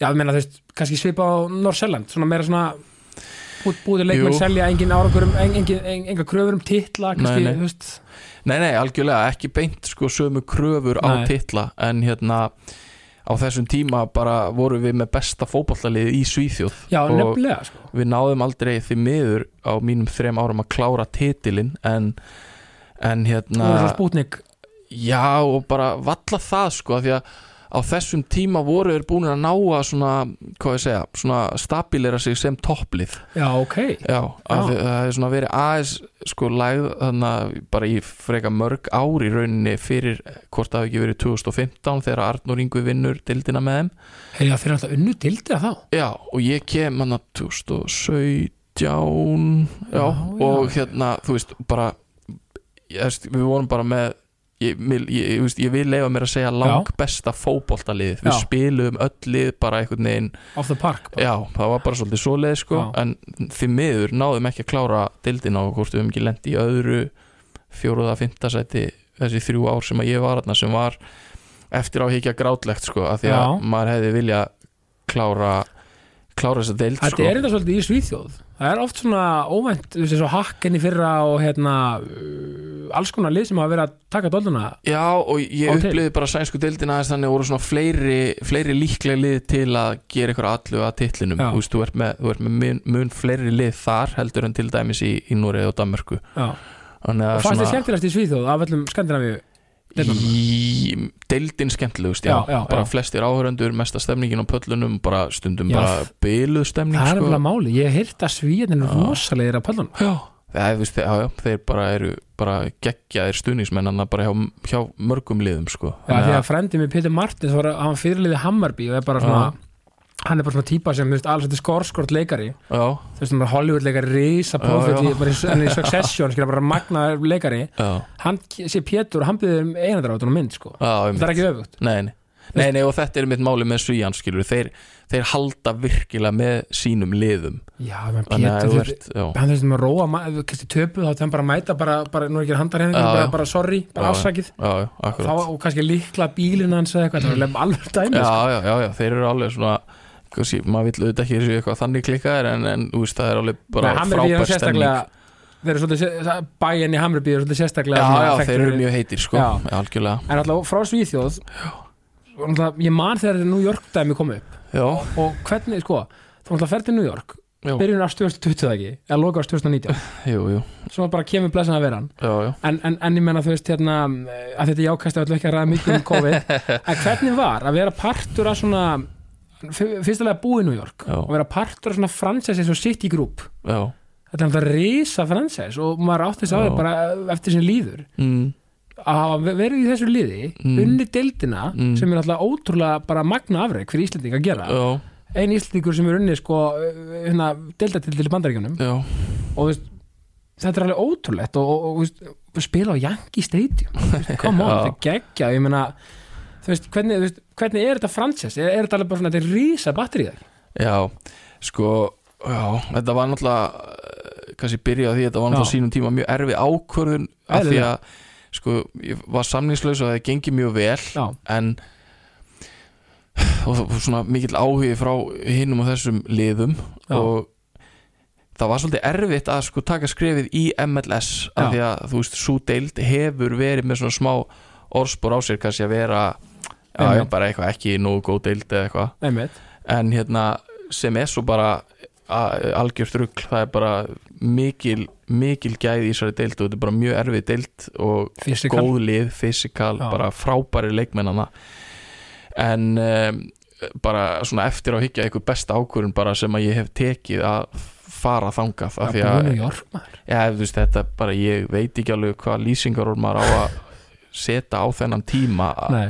Speaker 1: já, ég meina þú veist, kannski svipa á Norrselland svona meira svona búið, búið leikmenn
Speaker 2: Jú.
Speaker 1: selja engin árangur um en- engin, en, enga kröfur um titla kannski,
Speaker 2: Nei, nei.
Speaker 1: þú veist
Speaker 2: Nei, nei, algjörlega, ekki beint sko sömu kröfur á
Speaker 1: Nei.
Speaker 2: titla en hérna á þessum tíma bara voru við með besta fótballalið í Svíþjóð.
Speaker 1: Já, nefnilega, sko.
Speaker 2: við náðum aldrei því miður á mínum þrem árum að klára titilinn en, en hérna já og bara valla það sko því að á þessum tíma voru þeir búin að ná að svona, hvað ég segja svona stabilera sig sem topplið.
Speaker 1: Já, ok,
Speaker 2: já, það hefur svona verið aðeins sko lægð þannig að bara í freka mörg ár í rauninni fyrir hvort það hafi ekki verið 2015 þegar Arnur Ingvi vinnur dildina með þeim.
Speaker 1: Heyrja þeir eru alltaf unnu dildið þá.
Speaker 2: Já, og ég kem hann að 2017 já,
Speaker 1: Já,
Speaker 2: og
Speaker 1: já.
Speaker 2: hérna, þú veist, bara við vorum bara með ég, ég, ég, ég, vil leifa mér að segja lang besta fótboltalið við
Speaker 1: Já.
Speaker 2: spilum öll lið bara einhvern veginn
Speaker 1: off the park bara.
Speaker 2: já, það var bara svolítið svoleið sko,
Speaker 1: Já.
Speaker 2: en því miður náðum ekki að klára dildina og hvort við höfum ekki lendi í öðru fjóruða, fymta sæti þessi þrjú ár sem að ég var þarna sem var eftir á higgja grátlegt sko, að því að
Speaker 1: Já.
Speaker 2: maður hefði vilja klára klára þessa deild
Speaker 1: Þetta
Speaker 2: sko.
Speaker 1: er þetta svolítið í Svíþjóð Það er oft svona óvænt, þú veist, og hakkin í fyrra og hérna uh, alls konar lið sem hafa verið að taka dolduna
Speaker 2: Já, og ég upplifði bara sænsku deildina þannig að voru svona fleiri, fleiri líklega lið til að gera ykkur allu að titlinum
Speaker 1: Já.
Speaker 2: þú veist, þú ert með, þú ert með mun, mun fleiri lið þar heldur en til dæmis í, í Núrið og Danmörku
Speaker 1: Já.
Speaker 2: Þannig
Speaker 1: og
Speaker 2: að
Speaker 1: fannst þið skemmtilegast í Svíþjóð af öllum skandinavíu?
Speaker 2: Í deildin skemmtilegust, já,
Speaker 1: Já, já,
Speaker 2: bara flestir áhöröndur mesta stemningin á pöllunum, bara stundum bara byluð stemning
Speaker 1: Það er
Speaker 2: sko.
Speaker 1: nefnilega máli, ég heyrt að Svíðin er rosalegir að
Speaker 2: já, já, þeir bara eru bara geggjaðir stuðningsmennana bara hjá, hjá mörgum liðum sko.
Speaker 1: Já, því að frendi með Peter Martins var hann fyrirliði Hammarby og er bara svona hann er bara svona típa sem, þú veist, alls þetta skorskort leikari.
Speaker 2: Já,
Speaker 1: þú veist, hann er Hollywood leikari, bara í, hann er í Succession, skilja bara magna leikari.
Speaker 2: Já,
Speaker 1: hann sé Pétur og hann byrði um einandrátt og mynd, sko.
Speaker 2: Já
Speaker 1: það er ekki öfugt.
Speaker 2: Nei, nei. nei, nei og þetta er mitt máli með Svíjan skilur, þeir, þeir halda virkilega með sínum liðum.
Speaker 1: Já, menn Pétur, hann þessum að róa, kannski töpuð þá þeim bara mæta, bara, bara nú er ekki handarhefing
Speaker 2: Já,
Speaker 1: bara,
Speaker 2: já.
Speaker 1: bara sorry, bara afsakið. Og kannski líkla bílinn hans eða eitthvað, það var alveg dæmi
Speaker 2: eru kannski, maður vill auðvitað ekki þessu eitthvað þannig klikkaðir en, en veist, það er alveg bara
Speaker 1: er
Speaker 2: frábær stemning.
Speaker 1: þeir eru svolítið, bæinn í Hammarby er svolítið sérstaklega
Speaker 2: Já, já, þeir eru mjög heitir sko, algjörlega.
Speaker 1: En alltaf frá Svíþjóð ég man þegar New York dæmi kom upp.
Speaker 2: Já,
Speaker 1: og hvernig, sko, þú náttúrulega fer til New York byrjun af 2020 það ekki, eða loka af 2019
Speaker 2: jú, jú,
Speaker 1: svo bara kemur blessan að vera hann
Speaker 2: já, já.
Speaker 1: En, en, en ég menna þú veist hérna að þetta jákast að ekki að ræða mikið um COVID. En hvernig var að vera partur af svona fyrstulega búið í New York
Speaker 2: Já.
Speaker 1: og vera partur af svona franchise eins og City Group
Speaker 2: Já,
Speaker 1: þetta er alltaf risa franchise og maður átti þess að
Speaker 2: Já.
Speaker 1: það bara eftir sem líður
Speaker 2: mm,
Speaker 1: að verið í þessu liði
Speaker 2: Mm.
Speaker 1: unni deildina
Speaker 2: Mm.
Speaker 1: sem er alltaf ótrúlega bara magna afreg fyrir Íslanding að gera
Speaker 2: já,
Speaker 1: ein Íslandingur sem er unni sko hérna, deildatil til bandaríkjunum
Speaker 2: já
Speaker 1: og veist, þetta er alveg ótrúlegt og, og, og veist, spila á Yankee Stadium on,
Speaker 2: Já.
Speaker 1: þetta er geggja ég meina, þú veist, hvernig, þú veist, hvernig er þetta franchise, er, er þetta alveg bara svona þetta rísa batterið
Speaker 2: Já, sko já, þetta var náttúrulega eh, kannski byrjaði á því þetta var náttúrulega
Speaker 1: Já.
Speaker 2: sínum tíma mjög erfi ákvörðun af því að sko, ég var samningslaus og það gengi mjög vel
Speaker 1: Já,
Speaker 2: en og svona mikill áhugi frá hinnum og þessum liðum og það var svolítið erfitt að sko taka skrefið í MLS af því að þú veist, svo deild hefur verið með svona smá orðspor á sér kannski að vera já, bara eitthvað ekki nógu góð deild eða eitthvað en hérna sem er svo bara algjört rugl, það er bara mikil, mikil gæði í þessari deild og þetta er bara mjög erfið deild og
Speaker 1: Physical.
Speaker 2: góð lið, fysikal,
Speaker 1: Já.
Speaker 2: bara frábæri leikmennana en um, bara svona eftir á higgja einhver besta ákvörun bara sem að ég hef tekið að fara þangað af því að, þú veist, þetta bara ég veit ekki alveg hvað lýsingar maður á að setja á þennan tíma
Speaker 1: Nei.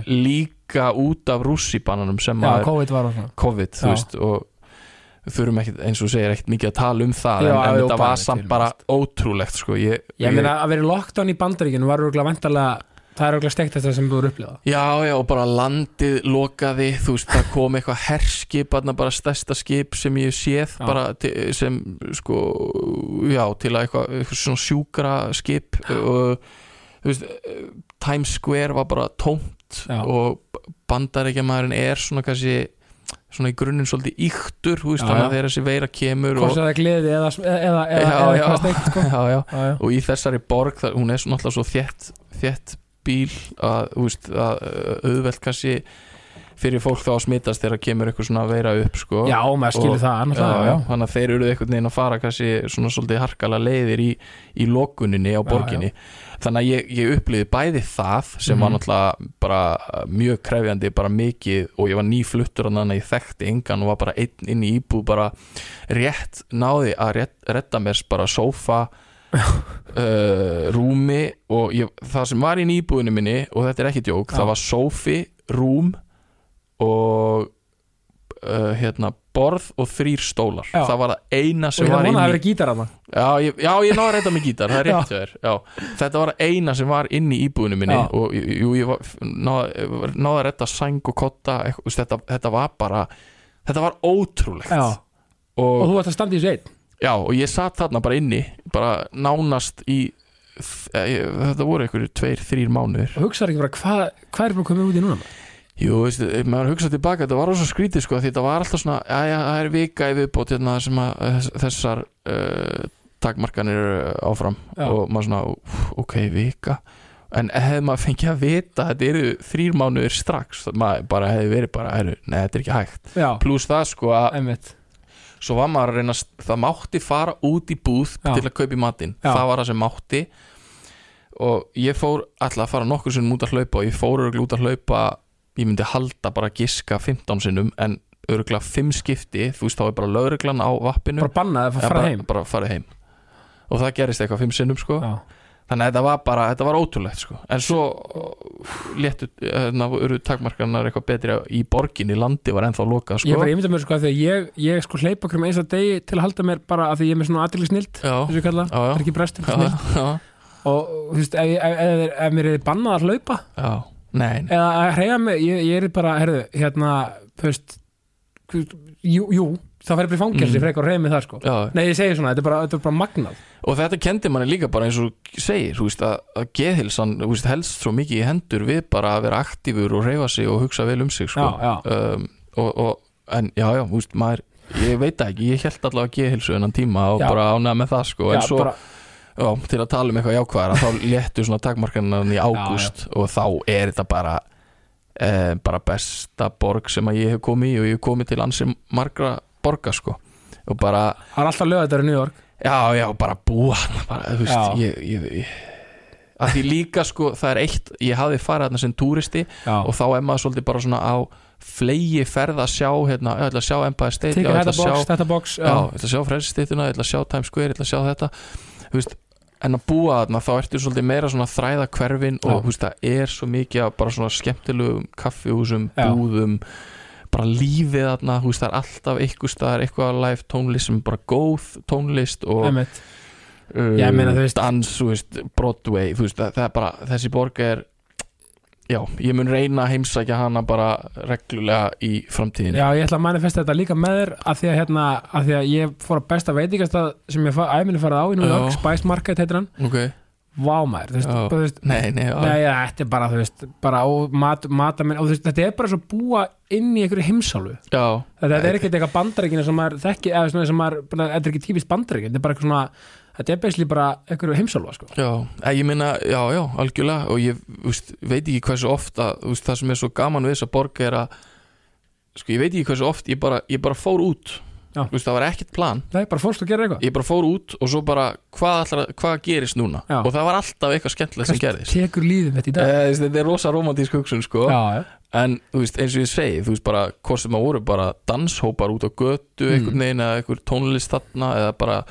Speaker 2: Líka út af rússibannanum sem að
Speaker 1: COVID
Speaker 2: COVID, þú veist og þurfum ekkert, eins og segir, ekkert mikið að tala um það
Speaker 1: Já,
Speaker 2: en, en þetta var samt bara ótrúlegt sko. ég,
Speaker 1: Ég meina að vera í lockdown í bandaríkinu var örgulega ventarlega það er örgulega steikt þetta sem þú eru upplifað.
Speaker 2: Já, já, og bara landið lokaði, þú veist, það kom eitthvað herskip, bara stærsta skip sem ég séð, bara sem, sko, já, til að eitthvað, eitthvað svona sjúkra skip og, þú veist, Times Square var bara tómt
Speaker 1: Já.
Speaker 2: og bandarækjamaðurinn er svona kannski, svona í grunninn svolítið yktur, þú veist,
Speaker 1: Já, já.
Speaker 2: að þegar þessi veira kemur
Speaker 1: hvort sem það er gleði eða, eða, eða,
Speaker 2: Já,
Speaker 1: eða
Speaker 2: já.
Speaker 1: eitthvað steikt sko.
Speaker 2: já, já,
Speaker 1: já, já.
Speaker 2: og í þessari borg það, hún er svona alltaf svo þétt, þétt bíl að, veist, að auðvelt kannski fyrir fólk þá að smitast þegar kemur eitthvað svona veira upp sko.
Speaker 1: já, maður skilur það
Speaker 2: já, já. þannig að þeir eru einhvern veginn að fara kannski svona svolítið harkala leiðir í, í lokuninni á
Speaker 1: Já,
Speaker 2: borginni þannig að ég, ég upplýði bæði það sem var
Speaker 1: Mhm.
Speaker 2: náttúrulega bara mjög krefjandi, bara mikið og ég var nýfluttur og þannig að ég þekkti engan og var bara einn inn í íbúð bara rétt náði að rétt, retta mér bara sófa uh, rúmi og ég, það sem var í íbúðinu minni og þetta er ekki djók, það var sófi rúm og uh, hérna borð og þrýr stólar
Speaker 1: Já.
Speaker 2: það var það eina
Speaker 1: og
Speaker 2: sem
Speaker 1: ég
Speaker 2: var
Speaker 1: það
Speaker 2: inn
Speaker 1: vona að það
Speaker 2: í
Speaker 1: verið gítar að
Speaker 2: já, ég, já, ég náði að reyta mig gítar, það er rétt þér já. þetta var það eina sem var inn í íbúðinu minni
Speaker 1: Já.
Speaker 2: og jú, ég var, náði, náði að reyta sæng og kotta eitthvað, þetta, þetta var bara þetta var ótrúlegt
Speaker 1: já. og
Speaker 2: og,
Speaker 1: þú ætti að standa í einn
Speaker 2: já, og ég satt þarna bara inni bara nánast í eh, þetta voru einhverju tveir, þrýr mánuðir
Speaker 1: og hugsaður ekki bara hvað hva er bara komið út í núna maður?
Speaker 2: Jú, veistu, ef maður hugsa tilbaka, þetta var rosa skrítið sko, því þetta var alltaf svona, já, það er vika í viðbót hérna sem að þess- þessar uh, takmarkanir eru áfram
Speaker 1: Já.
Speaker 2: og maður svona, ok, vika. En hefði maður fengið að vita þetta eru þrýr mánuðir strax maður bara hefði verið bara, heru, nei, þetta er ekki hægt.
Speaker 1: Já,
Speaker 2: pluss það sko að
Speaker 1: einmitt.
Speaker 2: svo var maður að reyna, að- það mátti fara út í búð
Speaker 1: Já.
Speaker 2: til að kaupa í matinn. Það var það sem mátti. Og ég fór alltaf að fara nokkur sinnum út að hlaupa og ég fór út að hlaupa ég myndi halda bara að giska 15 sinnum en örgulega 5 skipti þú veist þá er bara lögreglan á vappinu.
Speaker 1: Bara bannaði að fara
Speaker 2: bara,
Speaker 1: heim?
Speaker 2: bara farið heim. Og það gerist eitthvað 5 sinnum sko.
Speaker 1: Já,
Speaker 2: þannig að þetta var bara, þetta var ótrúlegt sko. En svo léttu hérna eru takmarkanar eitthvað betri í borginni, landi var ennþá lokað
Speaker 1: ég
Speaker 2: sko.
Speaker 1: bara ímynda mér sko að því að ég, ég sko hleypa okkur með eins að degi til að halda mér bara að því ég er með svona aðrið snild þessu ég kalla, það. Er ekki
Speaker 2: já,
Speaker 1: og þú veist, ef, ef, ef, ef mér er bannað að hlaupa
Speaker 2: já, nei, nei.
Speaker 1: eða að hreyja mig, ég, ég er bara herðu, hérna, veist jú, jú, það færi bara í fangelsi
Speaker 2: Mm.
Speaker 1: frekar að hreyja mig það sko
Speaker 2: Já,
Speaker 1: nei, ég segi svona, þetta er bara, þetta er bara magnað
Speaker 2: og þetta kendi manni líka bara eins og segir þú veist, að, að geðhilsan þú veist, helst svo mikið í hendur við bara að vera aktífur og reyfa sig og hugsa vel um sig sko.
Speaker 1: já, já,
Speaker 2: Um, og, og, en já, já, þú veist, maður ég veit ekki, ég held allavega geðhilsu enn tíma og bara ánæða með það sko. en svo,
Speaker 1: bara,
Speaker 2: já, til að tala um eitthvað jákvæðara þá léttu svona takmarkanan í ágúst og þá er þetta bara eh, bara besta borg sem að ég hef komið í og ég hef komið til ansi margra borga sko. Og bara
Speaker 1: það er alltaf lögð þetta í New York.
Speaker 2: Já, já, bara búa bara, þú veist,
Speaker 1: Já.
Speaker 2: ég, ég, ég að því líka sko, það er eitt ég hafði farið þarna sem túristi
Speaker 1: já,
Speaker 2: og þá er maður svolítið bara svona á flegi ferð að sjá, hérna, ég ætla að sjá Empire State, já,
Speaker 1: tekið
Speaker 2: ég ætla
Speaker 1: þetta
Speaker 2: að sjá
Speaker 1: box, þetta box
Speaker 2: já, ég ætla að sjá frelsstittuna, ég ætla að sjá Times Square, ég ætla að sjá þetta. Þú veist, en að búa þarna þá ertu svolítið meira svona að þræða hverfin og þú veist, það er svo mikið af bara svona skemmtilegum kaffihúsum, búðum bara lífið þarna, þú veist, það er alltaf eitthvað staðar, eitthvað live tónlist sem er bara góð tónlist og uh,
Speaker 1: Já, meina, þú veist-
Speaker 2: dans, þú veist, Broadway þú veist, það, það er bara, þessi borg er já, ég mun reyna að heimsækja hana bara reglulega í framtíðin
Speaker 1: Já, ég ætla að manifesta þetta líka með þér að því að, hérna, að því að ég fór að besta veitingastað sem ég æminni farið á í
Speaker 2: Já.
Speaker 1: Spice Market heitir hann.
Speaker 2: Ok,
Speaker 1: Vá maður, þú veist,
Speaker 2: Já.
Speaker 1: bara, þú veist
Speaker 2: nei, nei, já,
Speaker 1: Nei, ja, þetta er bara, þú veist, bara mat, matamenn, og veist, þetta er bara svo búa inn í einhverju heimsálfu.
Speaker 2: Já.
Speaker 1: Þetta, er ekkert eitthvað bandaríkina sem maður þekki eða svona sem maður, bara, þetta er ekki típist bandaríkin þetta er bara eitthvað svona, þetta er basically bara einhverju heimsálfa, sko.
Speaker 2: Já, eh, ég meina, já, já, algjörlega og ég úst, veit ekki hversu oft að úst, það sem er svo gaman við þess að borga er að sko, ég veit ekki hversu oft ég bara, ég bara fór út. Úst, það var ekkert plan.
Speaker 1: Nei, bara fórst að gera eitthvað.
Speaker 2: Ég bara fór út og svo bara hvað, allar, hvað gerist núna?
Speaker 1: Já.
Speaker 2: og það var alltaf eitthvað skemmtilegt sem gerist
Speaker 1: tekur líðum þetta í dag?
Speaker 2: Eh, þetta er rosa romantísk hugsun sko.
Speaker 1: Já,
Speaker 2: en eins og ég segi, þú veist bara hvort sem það voru bara danshópar út á götu
Speaker 1: Mm.
Speaker 2: einhvern veginn eða einhver tónlist þarna eða bara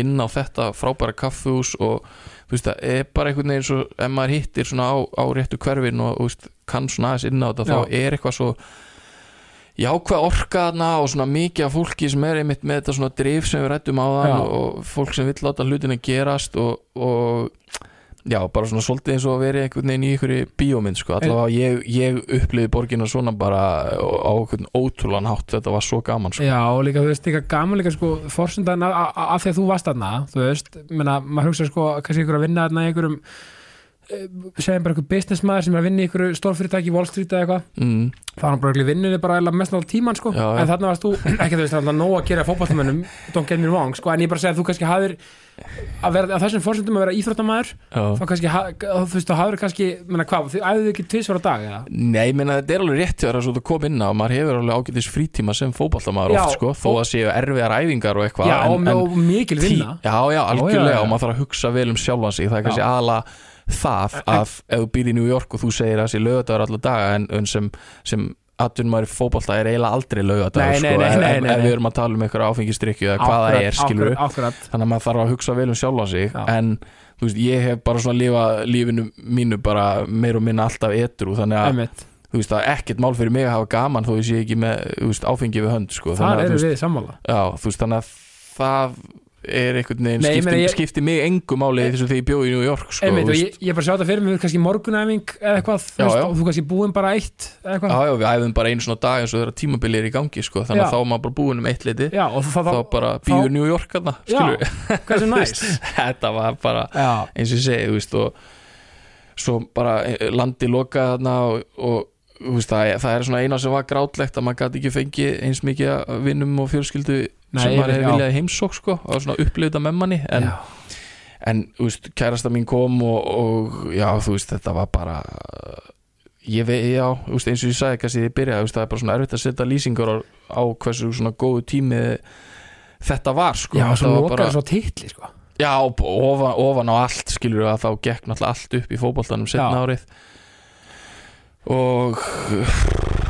Speaker 2: inn á þetta frábæra kaffhús og þú veist, það er bara einhvern veginn svo, ef maður hittir svona á, á réttu hverfin og þú veist, kann svona aðeins inn á þetta,
Speaker 1: Já.
Speaker 2: þá er eitthvað svo jákvæð orka þarna og svona mikið af fólki sem er einmitt með þetta svona drif sem við rættum á þann og fólk sem vill láta hlutina gerast og, og já, bara svona svolítið eins og að vera einhvern veginn í einhverju bíómynd sko, allavega ég, ég uppliði borgina svona bara á einhvern ótrúlan hátt, þetta var svo gaman sko.
Speaker 1: Já, og líka, þú veist, líka gaman líka sko, forsendan af, því að þú varst þarna þú veist, menna, maður hugsa sko kannski ykkur að vinna þarna í einhverjum segjum bara einhver businessmaður sem er að vinna í einhverju stórfyrirtæki Wall Street eða eitthvað.
Speaker 2: Mm,
Speaker 1: það var bara vinnunni bara mest náttúrulega tíman sko.
Speaker 2: Já,
Speaker 1: en þarna varst þú, ekki þú veist, það er nóg að gera fótballtamönnum don't get me wrong, sko, en ég bara segja að þú kannski hafðir að vera, að þessum fórsendum að vera íþróttamæður þá kannski, ha- þú veist, þú hafðir kannski menna hvað, þið æfðu ekki tvisvar á dag eða?
Speaker 2: Nei, ég meina þetta er alveg rétt þegar það kom inn á maður hefur alveg ágætis frítíma sem fótballtamaður
Speaker 1: Já,
Speaker 2: oft sko, þó
Speaker 1: og-
Speaker 2: að séu erfiðar æfingar og eitthvað
Speaker 1: Já, og, og mikil vinna.
Speaker 2: Já, já, algjörlega og maður þarf að hugsa vel um sjálfan sig. Það er kannski
Speaker 1: Já.
Speaker 2: Það að ef þú býr í New York og þú segir að þessi lögadagur alla daga en, en sem, sem atvinnumæður fótballta er eiginlega aldrei lögadagur sko, ef, ef, við erum að tala um einhverja áfengistrykju eða hvað það er, skilur þannig að maður þarf að hugsa vel um sjálfan sig
Speaker 1: Já.
Speaker 2: en þú veist, ég hef bara svona lifað lífinu mínu bara meir og minna alltaf etru þannig að
Speaker 1: Einmitt.
Speaker 2: þú veist, er ekkert mál fyrir mig að hafa gaman þó ég sé ekki með veist, áfengi við hönd sko. þannig, að, veist,
Speaker 1: við sammála
Speaker 2: já, veist, þannig að það er einhvern veginn
Speaker 1: Nei,
Speaker 2: skipti,
Speaker 1: ég-
Speaker 2: skipti mig engu máli þess að því ég bjóði í New York sko, veist.
Speaker 1: ég, ég bara sjá þetta fyrir mig kannski morgunæfing eða eitthvað
Speaker 2: Já,
Speaker 1: veist,
Speaker 2: já.
Speaker 1: og þú kannski búin bara eitt eða eitthvað
Speaker 2: já, já, við æfum bara einu svona dag eins og þeirra tímabili er í gangi sko, þannig að þá er maður bara búin um eitt liti
Speaker 1: Já, þá,
Speaker 2: þá bara býður New York
Speaker 1: Já.
Speaker 2: skilur
Speaker 1: hversu næst
Speaker 2: þetta var bara eins og ég segi, þú veist og svo bara eh, landi lokað þarna og, og veist, það, er- það er svona eina sem var grátlegt að maður gæti ekki fengið eins mikið vinnum og fjölskyldu
Speaker 1: Nei,
Speaker 2: sem maður hefði viljað heimsók sko, og svona upplifða með manni en, en veist, kærasta mín kom og, og já, þú veist, þetta var bara ég veit, já, veist, eins og ég sagði kannski þú veist, það er bara svona erfitt að setja lýsingar á, á hversu svona góðu tími þetta var sko
Speaker 1: Já, svo
Speaker 2: var
Speaker 1: lokaði svo titli sko.
Speaker 2: Já, ofan, ofan á allt skilur við að þá gekk náttúrulega allt upp í fótboltanum setna
Speaker 1: Já.
Speaker 2: árið og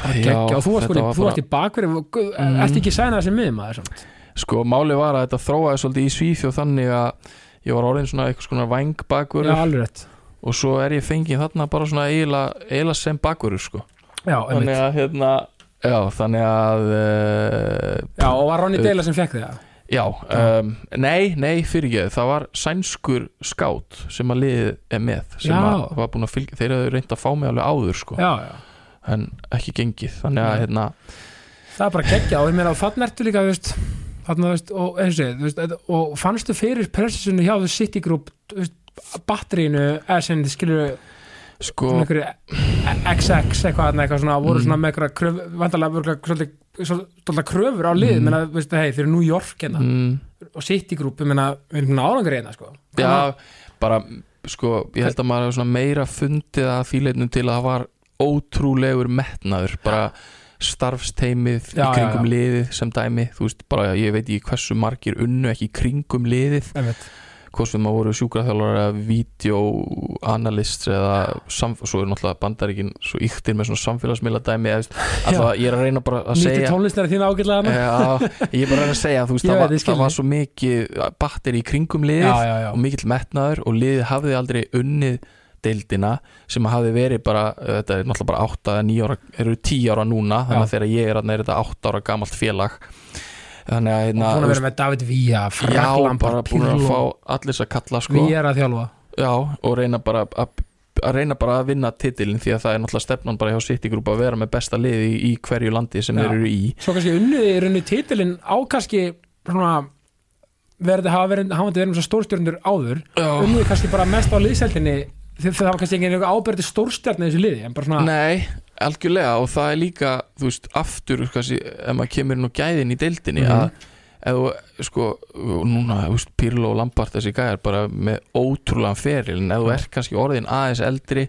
Speaker 1: Gekkja, og þú varst,
Speaker 2: bara-
Speaker 1: í bakverði mm. Ertu ekki sæna þessi miðum aðeins samt?
Speaker 2: sko máli var að þetta þróaði svolítið í Svíþjóð þannig að ég var orðin svona eitthvað svona
Speaker 1: Já, alveg rétt
Speaker 2: og svo er ég fengið þarna bara svona eiginlega, sem bakvörður sko
Speaker 1: Já,
Speaker 2: þannig að hérna já, þannig að uh,
Speaker 1: Já, og var Ronny
Speaker 2: Uh,
Speaker 1: Deila sem fekk þig það?
Speaker 2: Já, um, nei, nei fyrir ekki. Það var sænskur skátt sem að liðið er með að að fylgja, þeir hefur reynd að fá mig alveg áður sko.
Speaker 1: Já, já.
Speaker 2: En ekki gengið. Þannig að hérna,
Speaker 1: Það er bara geggja og ég meina og þannig ertu líka veist, þarna, veist, og, veist, og fannstu fyrir pressunni hjá þú City Group batterínu eða sem þið skilur
Speaker 2: sko
Speaker 1: svona einhverju XX eitthvað, eitthvað svona, voru
Speaker 2: Mm.
Speaker 1: svona með eitthvað örugglega svolítið, kröfur á lið,
Speaker 2: Mm.
Speaker 1: veist, hei, fyrir New York hérna,
Speaker 2: mm,
Speaker 1: og City Group, við erum árangur hérna, sko
Speaker 2: já, bara sko, ég held að maður svona meira fundið að þýleitnum til að það var ótrúlegur metnaður bara starfsteimið
Speaker 1: Já,
Speaker 2: í kringum
Speaker 1: já, já.
Speaker 2: liðið sem dæmi þú veist, bara ég veit ekki hversu margir unnu ekki í kringum liðið
Speaker 1: Einmitt.
Speaker 2: Hvort sem að voru sjúkraþjálfar eða videoanalysts eða svo er náttúrulega bandaríkin svo yktir með svona samfélagsmiðla dæmi alltaf ég er að reyna bara að
Speaker 1: Nýtti
Speaker 2: segja
Speaker 1: tónlistar þín ágætlega hana
Speaker 2: Já, ég er bara að reyna að segja þú veist,
Speaker 1: Ég
Speaker 2: það, var, það var svo mikið batteri í kringum liðið
Speaker 1: já, já, já.
Speaker 2: og mikill metnaður og liðið hafði aldrei unnið deildina sem hafði verið bara þetta er náttúrulega bara 8 eða 9 ára eru 10 ára núna, þannig að þegar ég er þarna er þetta 8 ára gamalt félag þannig að hérna,
Speaker 1: búin að vera með David Villa Frank Lampard,
Speaker 2: búin að fá allir þess að kalla sko,
Speaker 1: Villa er að þjálfa.
Speaker 2: Já, og reyna bara að að reyna bara að vinna titilin því að það er náttúrulega stefnan bara hjá City Group að vera með besta liði í, í hverju landi sem þeir eru í.
Speaker 1: Svo kannski unnið í rauninni titilinn á kannski svona verði hafa verið, hafandi verið með svo stórstjörnur áður.
Speaker 2: Já.
Speaker 1: unnið kannski bara mest á liðseldinni þegar það var kannski engin ábyrði stórstjörn í þessu liði en bara svona,
Speaker 2: Nei, algjörlega og það er líka, þú veist, aftur kannski, ef maður kemur á gæðin í deildinni
Speaker 1: Mhm.
Speaker 2: að ef þú, sko, núna, þú veist, Pirlo og Lampard þessi gæðar bara með ótrúlegan feril en ef þú ert kannski orðin aðeins eldri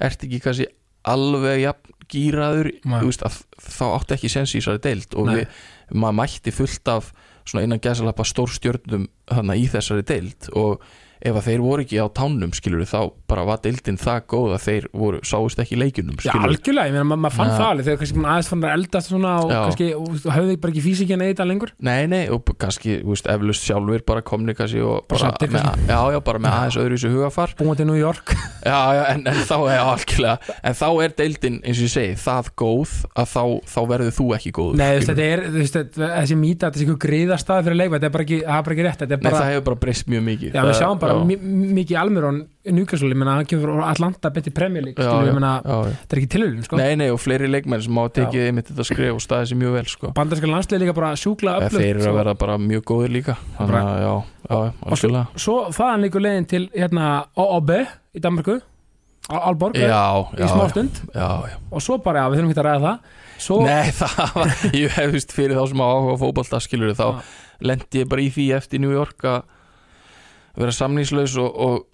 Speaker 2: ert ekki kannski alveg jafn gýraður, þú veist, að þá áttu ekki sens í þessari deild og við, maður mætti fullt af svona innan gæsalappa stórstjörnum þannig í þessari deild og ef að þeir voru ekki á tánum skilur þá bara var deildin það góð að þeir voru, sáust ekki í leikjunum
Speaker 1: já,
Speaker 2: skilur
Speaker 1: algjörlega, ég meina, ma maður fann
Speaker 2: Já.
Speaker 1: það alveg þegar kannski aðeins fann að eldast svona og
Speaker 2: Já.
Speaker 1: kannski, og höfðu bara ekki físikina í þetta lengur.
Speaker 2: Nei, nei, og kannski, þú veist, eflust sjálfur bara komni kannski og
Speaker 1: Bara saddir
Speaker 2: með, já, já, bara með aðeins öðru þessu hugafar
Speaker 1: búin til New York.
Speaker 2: Já, já, en, en þá er algjörlega. En þá er deildin, eins og ég segi, það góð að þá, þá verður þú ekki góð
Speaker 1: Nei, þú veist, þetta er, þú veist, þessi mýta þetta er eitthvað greiða stað fyrir leikma, þetta er bara ekki, það er bara ekki rétt
Speaker 2: Nei, það hefur bara breyst mjög mikið.
Speaker 1: Já, við
Speaker 2: Það-
Speaker 1: sjáum bara mikið Almirón Newcastle, ég meina, hann kemur frá Atlanta skilur,
Speaker 2: já,
Speaker 1: ég
Speaker 2: já.
Speaker 1: þetta er ekki tilhörun, sko.
Speaker 2: Nei, nei, og fleiri leikmenn sem hafa tekið einmitt þetta skref og staðið sér mjög vel, sko.
Speaker 1: Bandarska landslið líka bara sjúkla
Speaker 2: Eða
Speaker 1: öflugt
Speaker 2: Þeir eru að
Speaker 1: svo-
Speaker 2: verða bara mjög góðir líka. Þannig að, já, já, algjörlega.
Speaker 1: svo þaðan líkur leiðin til hérna OOB í Danmarku Al- Alborg
Speaker 2: Já,
Speaker 1: í smá stund. og svo bara, já, við þurfum ekki að ræða það. Svo,
Speaker 2: Nei, það var, ég hef vist fyrir þá sem á áhuga fótbolta skilur þá lendi ég bara í því eftir New York að vera samningslaus og, og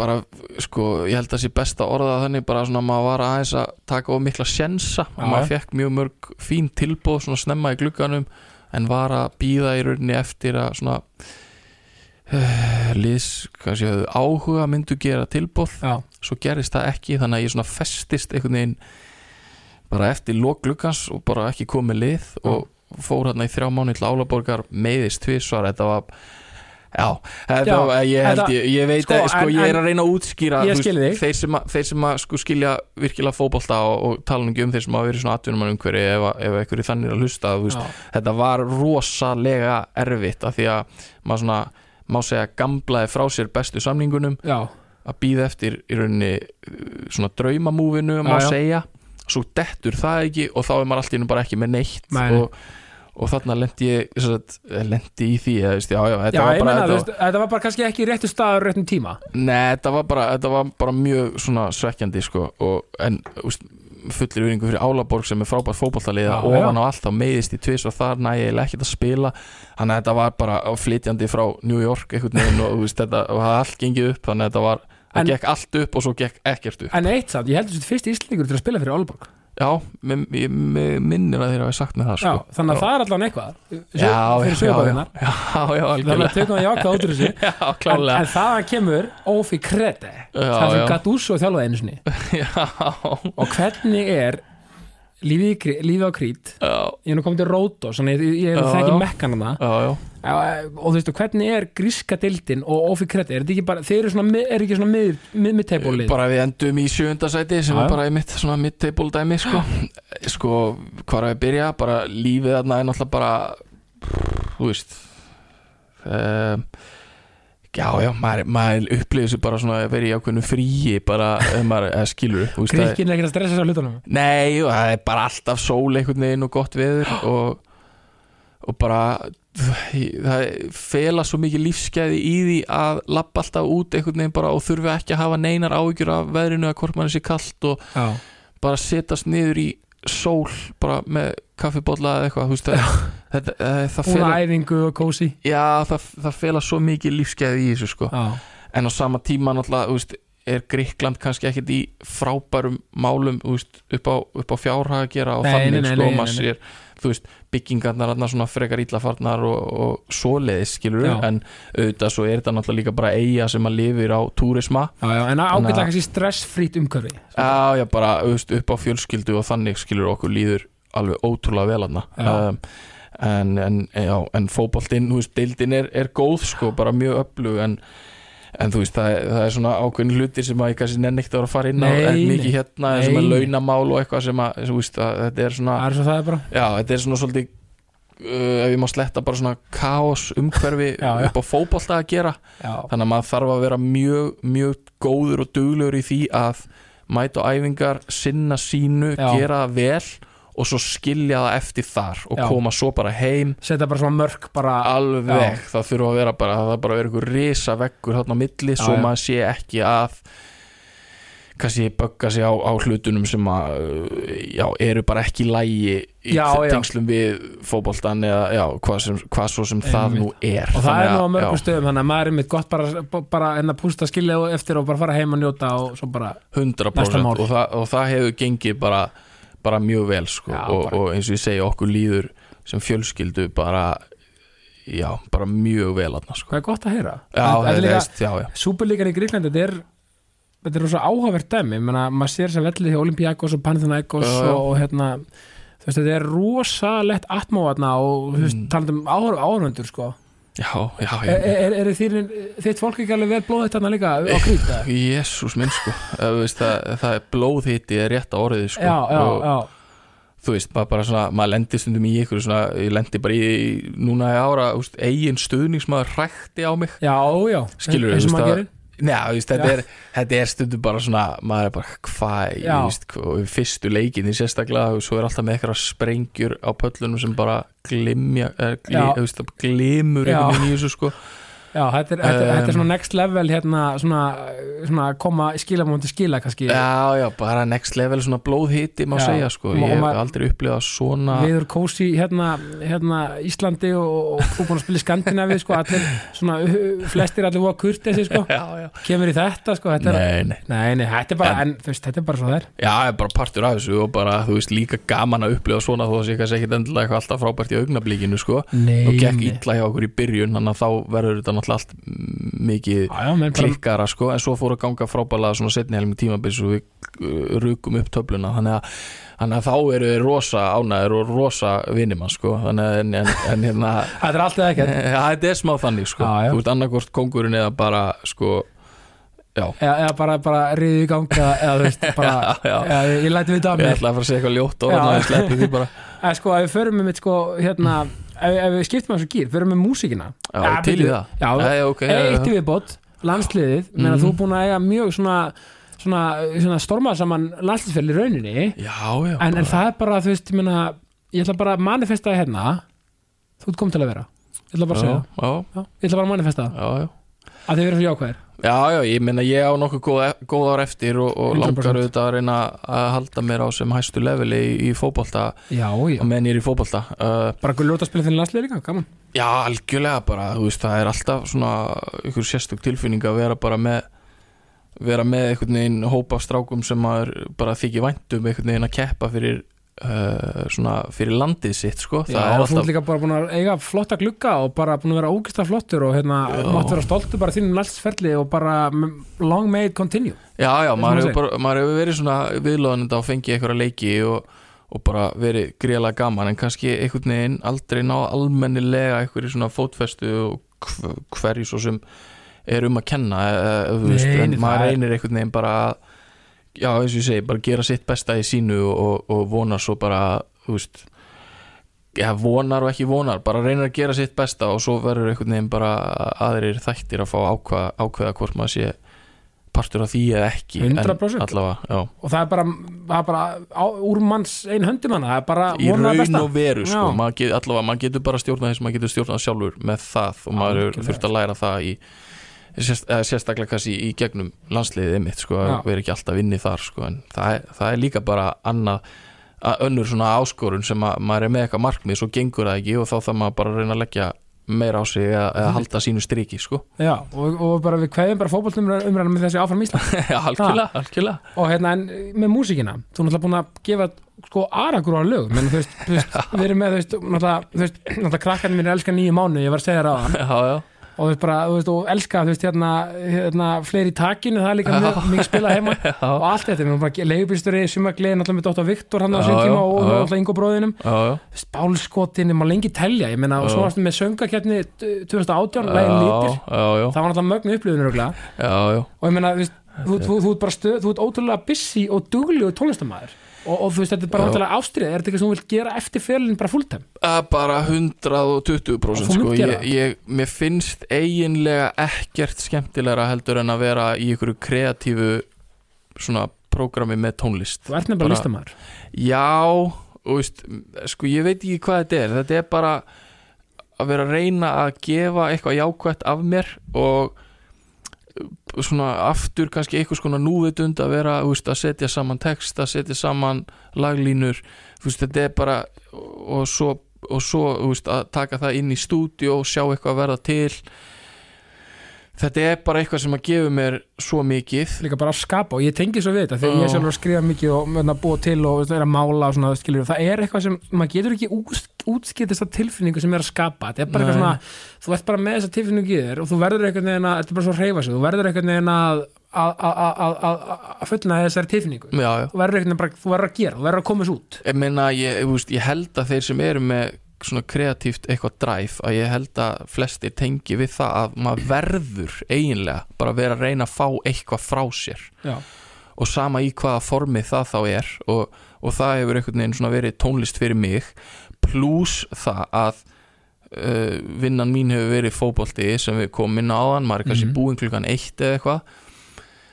Speaker 2: bara, sko, ég held að það sé best að orða þannig, bara svona maður var aðeins að taka of mikla sjensa og maður fekk mjög mörg fín tilbóð svona snemma í glugganum en var að býða í rauninni eftir að svona uh, liðs, kannski höfðu áhuga myndu gera tilbóð svo gerist það ekki þannig að ég svona festist einhvern veginn bara eftir lok glukkans og bara ekki komið lið og fór hérna í þrjá mánu til Álaborgar meiðist tvisvar, þetta var já,
Speaker 1: Já,
Speaker 2: var, ég held
Speaker 1: þetta-
Speaker 2: ég, ég veit
Speaker 1: sko,
Speaker 2: að, sko,
Speaker 1: en-
Speaker 2: ég er að reyna að útskýra
Speaker 1: þig.
Speaker 2: þeir sem, að, þeir sem að sko skilja virkilega fótbolta og, og tala um þeir sem að verið svona atvinnum umhverfi ef, ef einhverju þannig er að hlusta veist, þetta var rosalega erfitt af því að maður svona má segja gamlaði frá sér bestu samningunum
Speaker 1: já,
Speaker 2: að býða eftir í rauninni uh, svona draumamúvinu má segja. Svo dettur það ekki og þá er maður allt í hennu bara ekki með neitt
Speaker 1: Nei, nei.
Speaker 2: og, og þarna lendi ég sem sagt, lendi í því já, já, þetta
Speaker 1: já,
Speaker 2: var
Speaker 1: ég
Speaker 2: bara þetta,
Speaker 1: veist, þetta var bara kannski ekki réttu staður réttum tíma.
Speaker 2: Nei, þetta var bara þetta var bara mjög svekkjandi sko, og, en úst, fullir yfiringu fyrir Álaborg sem er frábært fótballtaliða
Speaker 1: Já,
Speaker 2: ofan á allt þá meiðist í tvis og þar nægilega ekkert að spila. Þannig að þetta var bara flytjandi frá New York einhvern veginn og veist, þetta og hafði allt gengið upp þannig að þetta var það gekk allt upp og svo gekk ekkert upp.
Speaker 1: En eitt samt, ég heldur þetta fyrst íslendingur til að spila fyrir Aalborg
Speaker 2: Já, mér minnir að þeir hafi sagt með það
Speaker 1: já,
Speaker 2: sko.
Speaker 1: þannig að
Speaker 2: Já.
Speaker 1: það er allan eitthvað.
Speaker 2: Já, já,
Speaker 1: fyrir
Speaker 2: já,
Speaker 1: sögubæðina
Speaker 2: já, já, já,
Speaker 1: þannig að tökum við jákvæð út úr þessu.
Speaker 2: Já,
Speaker 1: en, en það kemur Ófi Krete
Speaker 2: Já,
Speaker 1: það sem
Speaker 2: já.
Speaker 1: Gattuso þjálfaði einu sinni.
Speaker 2: Já,
Speaker 1: og hvernig er lífið, lífið á Krít.
Speaker 2: Já,
Speaker 1: ég er nú komið til Rótos þannig ég, ég
Speaker 2: Já,
Speaker 1: þekki
Speaker 2: já.
Speaker 1: mekkan hana
Speaker 2: já, já.
Speaker 1: Og þú veistu hvernig er gríska dildin og Ófi Krete, er þetta ekki bara þeir eru svona, er ekki svona mið, miðteipólið
Speaker 2: Bara við endum í sjönda sæti sem
Speaker 1: Já,
Speaker 2: er bara í mitt svona mid-table dæmi sko. sko, hvað er að byrja? Bara lífið þarna er náttúrulega bara þú veist um, Já, já, maður, maður upplifir sér bara svona að vera í ákveðnu fríi bara, maður skilur
Speaker 1: Gríkin er ekki að stressa á hlutunum.
Speaker 2: Nei, og það er bara alltaf sól einhvern veginn og gott veður og, og bara það fela svo mikið lífsgæði í því að lappa alltaf út einhvern veginn bara og þurfi ekki að hafa neinar áhyggjur af veðrinu að hvort mann er sér kallt og
Speaker 1: Já,
Speaker 2: bara setjast niður í sól bara með kaffibólla eða eitthvað veist, það, þetta, það, það fela
Speaker 1: æfingu og kósi
Speaker 2: já, það, fela svo mikið lífsgæði í þessu sko.
Speaker 1: Já,
Speaker 2: en á sama tíma náttúrulega veist, er Gríkland kannski ekkert í frábærum málum veist, upp, á, upp á fjárhag að gera og þannig sko, maður sér byggingarnar svona frekar illafarnar og, og svoleiðis skilur
Speaker 1: Já.
Speaker 2: en auðvitað svo er þetta náttúrulega líka bara eiga sem að lifir á túrisma.
Speaker 1: Já, já, en ágætlega kannski stressfrít umhverfi.
Speaker 2: Já, já, bara upp á fjölskyldu og þannig skilur okkur líður alveg ótrúlega vel
Speaker 1: Já.
Speaker 2: um, en, en, en fótboltinn, þú veist, deildin er, er góð sko, bara mjög öflug en En þú veist, það það er svona ákveðin hlutir sem að ég kannski nenni ekkert að vera að fara inn á en mikið hérna,
Speaker 1: Nei,
Speaker 2: er
Speaker 1: nei.
Speaker 2: launamál og eitthvað sem að, þú veist, að þetta er svona
Speaker 1: Það er svo það er
Speaker 2: já, þetta er svona svolítið uh, ef ég má sletta bara svona kaos umhverfi
Speaker 1: Já, já.
Speaker 2: upp á fótbolta að gera. Þannig að maður þarf að vera mjög, mjög góður og duglegur í því að mæta á æfingar, sinna sínu gera það vel og svo skilja það eftir þar og
Speaker 1: Já.
Speaker 2: koma svo bara heim
Speaker 1: setja bara svona mörk bara,
Speaker 2: alveg,
Speaker 1: Já.
Speaker 2: það þurfa að vera bara það þarf bara að vera einhver risa veggur þarna á milli
Speaker 1: Já,
Speaker 2: svo maður sé ekki að kannski bögga sig á, á hlutunum sem að eru bara ekki lægi í tengslum við fótboltan eða hvað, sem, hvað svo sem það
Speaker 1: Einmitt.
Speaker 2: nú er
Speaker 1: og það er nú á mörgum stöðum þannig að maður er mitt gott bara, bara en að pústa skilja eftir og bara fara heim og njóta og svo bara
Speaker 2: 100%
Speaker 1: Næsta mál.
Speaker 2: og það, og það hefur gengið bara, bara mjög vel sko.
Speaker 1: Já,
Speaker 2: og,
Speaker 1: bara-
Speaker 2: og eins og ég segi okkur líður sem fjölskyldu bara já, bara mjög vel atna, sko.
Speaker 1: hvað er gott að heyra
Speaker 2: það er
Speaker 1: Súperlíkan í Gríklandi þetta er þetta er rosa áhugavert dæmi maður sér þess að vellið hjá Olympiakos og Panathinaikos
Speaker 2: já.
Speaker 1: og, og hérna þú veist, þetta er rosalegt atmóðarna og þú veist,
Speaker 2: Mm.
Speaker 1: talandi um áhörvendur sko.
Speaker 2: Já, já, já,
Speaker 1: er, er, er þitt fólk ekki alveg vel blóðið þarna líka á krýta?
Speaker 2: Jésús minn sko. Veist, það, það er blóðhiti er rétt á orðið sko.
Speaker 1: já, já,
Speaker 2: og
Speaker 1: já,
Speaker 2: þú veist, maður bara svona maður lendir stundum í ykkur svona, ég lendi bara í núna í ára, úst, eigin stuðningsmaður hrækti á mig.
Speaker 1: Já, já.
Speaker 2: Skilurðu,
Speaker 1: eins og
Speaker 2: þú veist,
Speaker 1: maður gerir
Speaker 2: Njá, þú veist, þetta, er, þetta er stundum bara svona maður er bara, hvað, fyrstu leikinni sérstaklega og svo er alltaf með eitthvað sprengjur á pöllunum sem bara glimja, eh, gli,
Speaker 1: Já.
Speaker 2: þú veist, glimur einhvern veginn í þessu sko
Speaker 1: já, þetta er, þetta,
Speaker 2: Um,
Speaker 1: þetta er svona next level hérna, svona, svona koma skilamóndi skila kannski.
Speaker 2: Já, já, bara next level svona blóðhiti má
Speaker 1: Já.
Speaker 2: segja sko, ég hef aldrei upplifað svona
Speaker 1: viður kósi hérna, hérna Íslandi og, búin að spila í Skandinavi sko, allir, svona, flestir allir voru að kurtesi sko,
Speaker 2: Já, já.
Speaker 1: Kemur í þetta sko, þetta er,
Speaker 2: Nei, nei.
Speaker 1: Nei, nei, þetta er bara
Speaker 2: En-
Speaker 1: en, veist, þetta er bara svo það er
Speaker 2: Já, það er bara partur af þessu og bara, þú veist, líka gaman að upplifa svona þó að sé kannski ekkit endilega eitthvað alltaf frábært í augnablíkinu, sko. Og gekk illa hjá okkur í byrjun þannig að þá verður þetta náttúrulega allt mikið
Speaker 1: já, já,
Speaker 2: klikkara, sko en svo fór að ganga frábælega svona setni helmi tímabils og við uh, rukum upp töfluna. Þannig að, þannig að þá eru við rosa ánæður og rosa vinnimann, sko. Þannig að, en, en, en hérna
Speaker 1: þetta er alltaf ekkert.
Speaker 2: Þetta er smá þannig, sko.
Speaker 1: Já.
Speaker 2: Þú ert annarkvort kongurinn eða bara, sko Já,
Speaker 1: eða, bara, bara riðið í ganga eða þú veist, bara,
Speaker 2: Já, já.
Speaker 1: eða, ég, læti við það
Speaker 2: ég ætla að fara að segja eitthvað ljótt og þannig að ég sleppi því bara.
Speaker 1: Eða sko, ef við förum með mitt sko, hérna ef, ef við skiptum að þessu gýr, förum með músíkina.
Speaker 2: Já,
Speaker 1: Ja,
Speaker 2: til í það.
Speaker 1: Já,
Speaker 2: Nei, ok, já,
Speaker 1: eitt í viðbót, landsliðið. Mm. menna
Speaker 2: Mhm.
Speaker 1: þú er búin að eiga mjög svona svona, svona stormað saman landsliðsfél í rauninni.
Speaker 2: Já, já
Speaker 1: en, en það er bara, þú veist, ég meina ég ætla bara að manifesta það hérna. Þú ert komið til að vera. Ég ætla bara að segja.
Speaker 2: já,
Speaker 1: ég ætla bara að manifesta það, að þið verður svo jákvæðir
Speaker 2: Já, já, ég meina ég á nokkuð góð, góð ár eftir og, og
Speaker 1: 100%.
Speaker 2: langar auðvitað að reyna að halda mér á sem hæstu leveli í, í
Speaker 1: já,
Speaker 2: og meðan ég er í fótbolta. Uh,
Speaker 1: bara að ljóta að spila þinn landslið líka, gaman.
Speaker 2: Já, algjörlega bara, þú veist, það er alltaf svona ykkur sérstök tilfinning að vera bara með vera með einhvern veginn hóp af strákum sem maður bara þykir væntum einhvern veginn að keppa fyrir uh, svona fyrir landið sitt, sko.
Speaker 1: Já, og þú
Speaker 2: alltaf,
Speaker 1: ert líka bara búin að eiga flotta glugga og bara búin að vera ógistar flottur og hérna, máttu vera stoltur bara þínum landsferli og bara long may it continue.
Speaker 2: Já, já, maður
Speaker 1: maður
Speaker 2: hefur, maður hefur verið svona viðlóðanenda og fengið einhverja leiki og, og bara verið greiðlega gaman en kannski einhvern veginn aldrei ná almennilega einhverju svona fótfestu og hv- hverju svo sem er um að kenna þú veist,
Speaker 1: Nei,
Speaker 2: en
Speaker 1: nei,
Speaker 2: maður reynir einhvern veginn bara að já, eins og ég segi, bara gera sitt besta í sínu og, og vonar svo bara þú veist já, vonar og ekki vonar, bara reynir að gera sitt besta og svo verður einhvern veginn bara aðrir þættir að fá ákveða, ákveða hvort maður sé partur af því eða ekki en
Speaker 1: 100%.
Speaker 2: allavega,
Speaker 1: og það er bara, það er bara á, úr manns ein höndum hana,
Speaker 2: í raun og veru sko, maður get, allavega, maður getur bara stjórnað þess maður getur stjórnað sjálfur með það og maður
Speaker 1: Algjörlega.
Speaker 2: er þurft að læra það í sérst, sérstaklega kannski í gegnum landsliðið einmitt sko, að
Speaker 1: Já.
Speaker 2: vera ekki alltaf inni þar sko, en það er, það er líka bara annað að önnur svona áskorun sem að maður er með eitthvað markmið, svo gengur það ekki og þá þarf maður bara að reyna að leggja meira á sig eða, eða halda sínu striki sko.
Speaker 1: Já, og, og bara við kveðum bara fótbollum umræðan með þessi áfram Ísland.
Speaker 2: Já, algjörlega, algjörlega.
Speaker 1: Og hérna en með músíkina þú er náttúrulega búin að gefa sko aragur á lög menn þú veist, við erum með þú veist, náttúrulega, náttúrulega krakkarnir mín er elska nýju mánu, ég var að segja þér á hann
Speaker 2: Já, já,
Speaker 1: og þú veist bara, þú veist, og elska þú veist, hérna, hérna fleiri í takinu, það er líka mjög, mikið spila heima. Og allt þetta, við erum bara leigubýrstöri sumagliði, náttúrulega með Dóttar Viktor hann á sín tíma og náttúrulega Ingo bróðinum. Spálskotin, maður lengi telja, ég meina og svo varstu með söngakefni 2018, lægin lítir það var náttúrulega mögnu
Speaker 2: já.
Speaker 1: og ég meina, þú veist, þú, ert bara stöð, þú ert ótrúlega busy og duglegu tónlistamæður og, og þú veist, þetta er bara
Speaker 2: Já.
Speaker 1: ótrúlega ástrið er þetta eitthvað sem þú vilt gera eftir ferlinn bara fulltime?
Speaker 2: Að bara 120%
Speaker 1: Og þú
Speaker 2: sko. ég, ég, mér finnst eiginlega ekkert skemmtilegra heldur en að vera í ykkur kreatífu svona prógrami með tónlist.
Speaker 1: Þú ert nefnilega listamæður
Speaker 2: Já, veist, sko ég veit ekki hvað þetta er. Þetta er bara að vera að reyna að gefa eitthvað jákvætt af mér og svona aftur kannski eitthvað svona núvitund að vera veist, að setja saman text, að setja saman laglínur, veist, þetta er bara og svo, og svo veist, að taka það inn í stúdíu og sjá eitthvað verða til. Þetta er bara eitthvað sem að gefa mér svo mikið.
Speaker 1: Líka bara að skapa og ég tengi svo við þetta þegar ég er sjálfur að skrifa mikið og menna, búa til og er að mála og svona, skilur, það er eitthvað sem maður getur ekki útskipt þessa tilfinningu sem er að skapa. Þetta er bara eitthvað
Speaker 2: Nei.
Speaker 1: svona, þú ert bara með þessa tilfinningu í þér og þú verður einhvern veginn að, þetta er bara svo að reyfa sig þú verður einhvern veginn að að- fullna þessari tilfinningu.
Speaker 2: Já, já.
Speaker 1: Þú verður veginn bara, þú verður að gera, þú verður að koma þessu út.
Speaker 2: Ég meina, ég, veist, ég held að þeir sem eru með svona kreatíft eitthvað dræf að ég held að flestir tengi við það að maður verður eiginlega bara vera að reyna að fá eitthvað frá sér.
Speaker 1: Já,
Speaker 2: og sama í hvaða formi það þá er og, og það hefur einhvern veginn svona verið tónlist fyrir mig pluss það að uh, vinnan mín hefur verið fótbolti sem við komum inn á áðan maður er kannski
Speaker 1: Mhm.
Speaker 2: búinn klukkan eitt eða eitthvað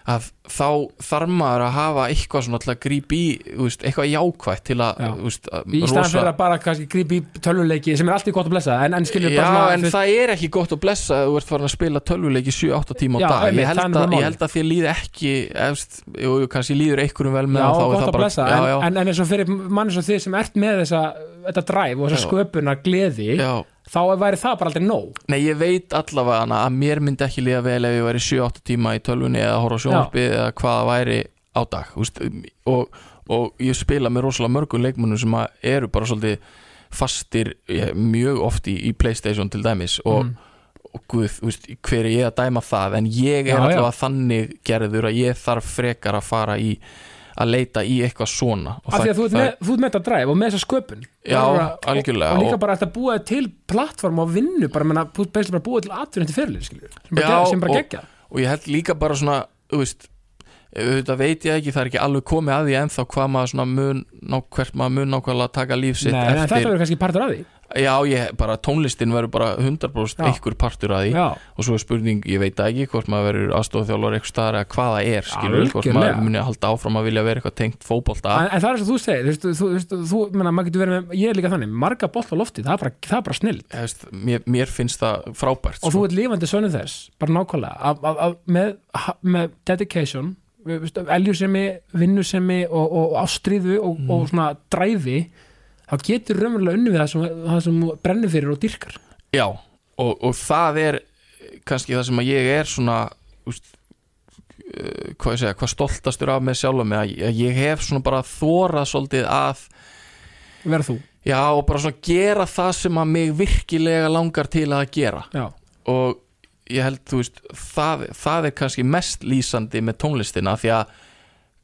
Speaker 2: að þá þarf maður að hafa eitthvað svona til að grípa í veist, eitthvað jákvætt til að,
Speaker 1: Já.
Speaker 2: veist, að
Speaker 1: í staðan fyrir að bara grípa í tölvuleiki sem er alltið gott að blessa en, en
Speaker 2: Já, en
Speaker 1: veist,
Speaker 2: það er ekki gott að blessa að þú ert farin að spila tölvuleiki 7-8 tíma á
Speaker 1: Já,
Speaker 2: dag
Speaker 1: einmitt,
Speaker 2: ég, held að, ég held að þér líði ekki efst, jú, kannski líður einhverjum vel með þá er það
Speaker 1: að
Speaker 2: bara,
Speaker 1: en, en, eins og fyrir mann eins og þið sem ert með þessa, þetta dræf og þessa sköpuna gleði,
Speaker 2: já.
Speaker 1: Þá væri það bara aldrei nóg
Speaker 2: Nei, ég veit allavega að mér myndi ekki líða vel ef ég væri 7-8 tíma í tölvunni eða horfa á sjónvarpið eða hvað væri á dag úst, og, og ég spila með rosalega mörgum leikmönnum sem eru bara svolítið fastir ég, mjög oft í, í Playstation til dæmis og,
Speaker 1: Mm.
Speaker 2: og guð, úst, hver er ég að dæma það en ég er
Speaker 1: Já, já.
Speaker 2: allavega þannig gerður að ég þarf frekar að fara í að leita í eitthvað svona. Og
Speaker 1: af því að þú ert með, þetta dræf og með þessa sköpun.
Speaker 2: Já, algjörlega,
Speaker 1: og, og líka
Speaker 2: og-
Speaker 1: bara að þetta búa til plattform og vinnu, bara, menna, bara búa til atvinnum til fyrirlið, sem sem bara
Speaker 2: og-
Speaker 1: gegja
Speaker 2: og ég held líka bara svona þú veist, auðvitað veit ég ekki það er ekki alveg komið að því ennþá hvað maður svona mun, hvert maður mun nákvæmlega taka líf sitt
Speaker 1: Nei, en þetta
Speaker 2: eftir.
Speaker 1: verður kannski partur af því
Speaker 2: já, ég, bara tónlistin verður bara 100%
Speaker 1: Já.
Speaker 2: einhver partur að því
Speaker 1: Já,
Speaker 2: og svo er spurning, ég veit ekki hvort maður verður aðstofþjálfur eitthvað staðar eða hvað það er skilur, hvort
Speaker 1: algjörlega.
Speaker 2: maður muni halda áfram að vilja vera eitthvað tengt fótbolta
Speaker 1: en, en það er svo þú segir, þú þú, þú, þú menna, maður getur verið með, ég er líka þannig, marga bolt á lofti, það er bara, það er bara snill
Speaker 2: veist, mér, mér finnst það frábært
Speaker 1: og
Speaker 2: sko.
Speaker 1: þú ert lifandi sönnu þess bara nákvæmlega að, að, að, með, með dedication eljusemi, vinnusemi og, og ástríðu og,
Speaker 2: Mm.
Speaker 1: og svona dræfi þá getur raunverulega unni við það sem, það sem brennir fyrir og dyrkar
Speaker 2: Já, og, og það er kannski það sem að ég er svona úst, uh, hvað ég segja, hvað stoltastur af með mig að, að ég hef svona bara þórað svolítið að
Speaker 1: verð þú,
Speaker 2: já og bara svona gera það sem að mig virkilega langar til að gera.
Speaker 1: Já,
Speaker 2: og ég held þú veist það, það er kannski mest lýsandi með tónlistina því að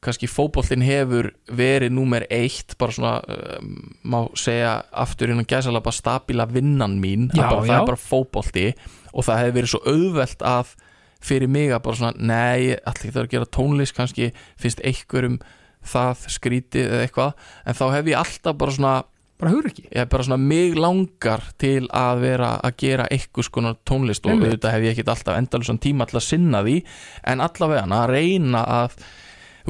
Speaker 2: kannski fótbollin hefur verið númer eitt bara svona um, má segja aftur innan gæsalega bara stabíla vinnan mín
Speaker 1: Já,
Speaker 2: bara, það er bara fótbolti og það hefur verið svo auðvelt að fyrir mig að bara svona nei, allir ekki það að gera tónlist kannski finnst einhverjum það skrítið eða eitthvað. En þá hef ég alltaf bara svona
Speaker 1: bara hugur ekki
Speaker 2: ég bara svona mig langar til að vera að gera eitthvað skonar tónlist og
Speaker 1: Einmitt.
Speaker 2: auðvitað hef ég ekkert alltaf endalusan tíma til að sinna því en allavega að reyna að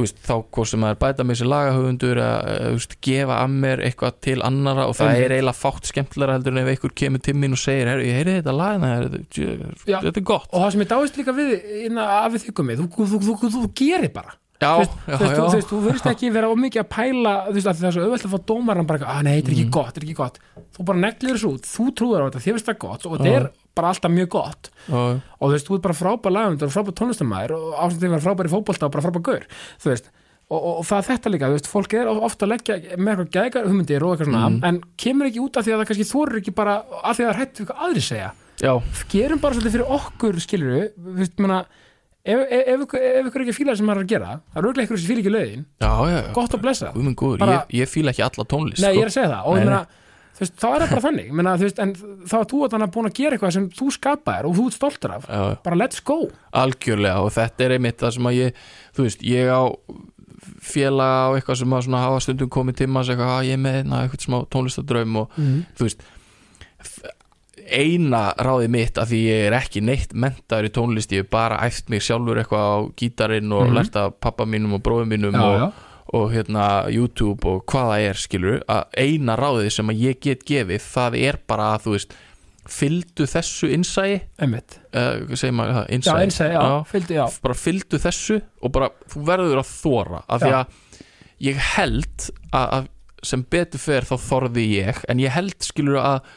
Speaker 2: veist, þá það er bæta með sér lagahöfundur þú veist, gefa að mér eitthvað til annara og það er eiginlega fátt skemmtilega heldur en ef einhver kemur til mín og segir "Heyrðu, ég heyri þetta lag hérna, þetta, er gott.
Speaker 1: Og það sem ég dáist líka við af við þykkum við, þú, þú, þú, þú, gerir bara.
Speaker 2: Já,
Speaker 1: veist,
Speaker 2: já,
Speaker 1: þú, veist,
Speaker 2: já,
Speaker 1: þú, þú, veist, þú verðist ekki vera of mikið að pæla þú veist, því það er svo auðvelt að fá dómaran bara, að nei, þetta er ekki
Speaker 2: Mm.
Speaker 1: gott, þetta er ekki gott. Þú bara neglir þessu út, þú trúður á þetta, þér veist það gott og þetta er bara alltaf mjög gott.
Speaker 2: Já,
Speaker 1: og þú veist, þú ert bara frábær lagundur og frábær tónlistamæður og að vera frábær í fótbolta og bara frábær gaur þú veist, og, og, og það er þetta líka þú veist, fólk er ofta að leggja með eitthvað gæðgar hugmyndir og eitthvað svona,
Speaker 2: Mm.
Speaker 1: en kemur ekki út af því að það kannski þorir ekki bara af því að það er hætt við hvað aðri segja.
Speaker 2: Já,
Speaker 1: gerum bara svolítið fyrir okkur skilur við, þú veist, menna ef, ef, ef, ef ykkur er ekki fílar sem maður er að gera það er auðvitað ykkur sem fílar ekki lögin,
Speaker 2: já, já, já.
Speaker 1: gott að blessa
Speaker 2: góður,
Speaker 1: Bara-
Speaker 2: ég, ég fíla ekki alla tónlist
Speaker 1: Nei,
Speaker 2: sko.
Speaker 1: ég er að segja það. Og meina, þú veist, þá er það bara þannig. Menna, veist, en þá er þú þannig búin að gera eitthvað sem þú skapaðir og þú ert stoltur af.
Speaker 2: Já,
Speaker 1: bara let's go.
Speaker 2: Algjörlega og þetta er einmitt það sem að ég þú veist, ég á félaga og eitthvað sem að hafa stundum komið tíma að að ég er með eitthvað smá tónlistadraum og
Speaker 1: mm.
Speaker 2: þú veist eina ráðið mitt að því ég er ekki neitt mentaður í tónlist, ég hef bara æft mig sjálfur eitthvað á gítarinn og
Speaker 1: Mhm.
Speaker 2: lært af pappa mínum og bróðum mínum
Speaker 1: já,
Speaker 2: og,
Speaker 1: já,
Speaker 2: og hérna YouTube og hvað það er skilur að eina ráðið sem að ég get gefið það er bara að þú veist fylgdu þessu innsæi.
Speaker 1: Einmitt.
Speaker 2: Uh, hvað segir maður það,
Speaker 1: já,
Speaker 2: innsæi.
Speaker 1: og, já, fylgdi, já.
Speaker 2: Bara fylgdu þessu og bara þú verður að þóra af því
Speaker 1: Já.
Speaker 2: að ég held að, að sem betur fer þá þorði ég en ég held skilur að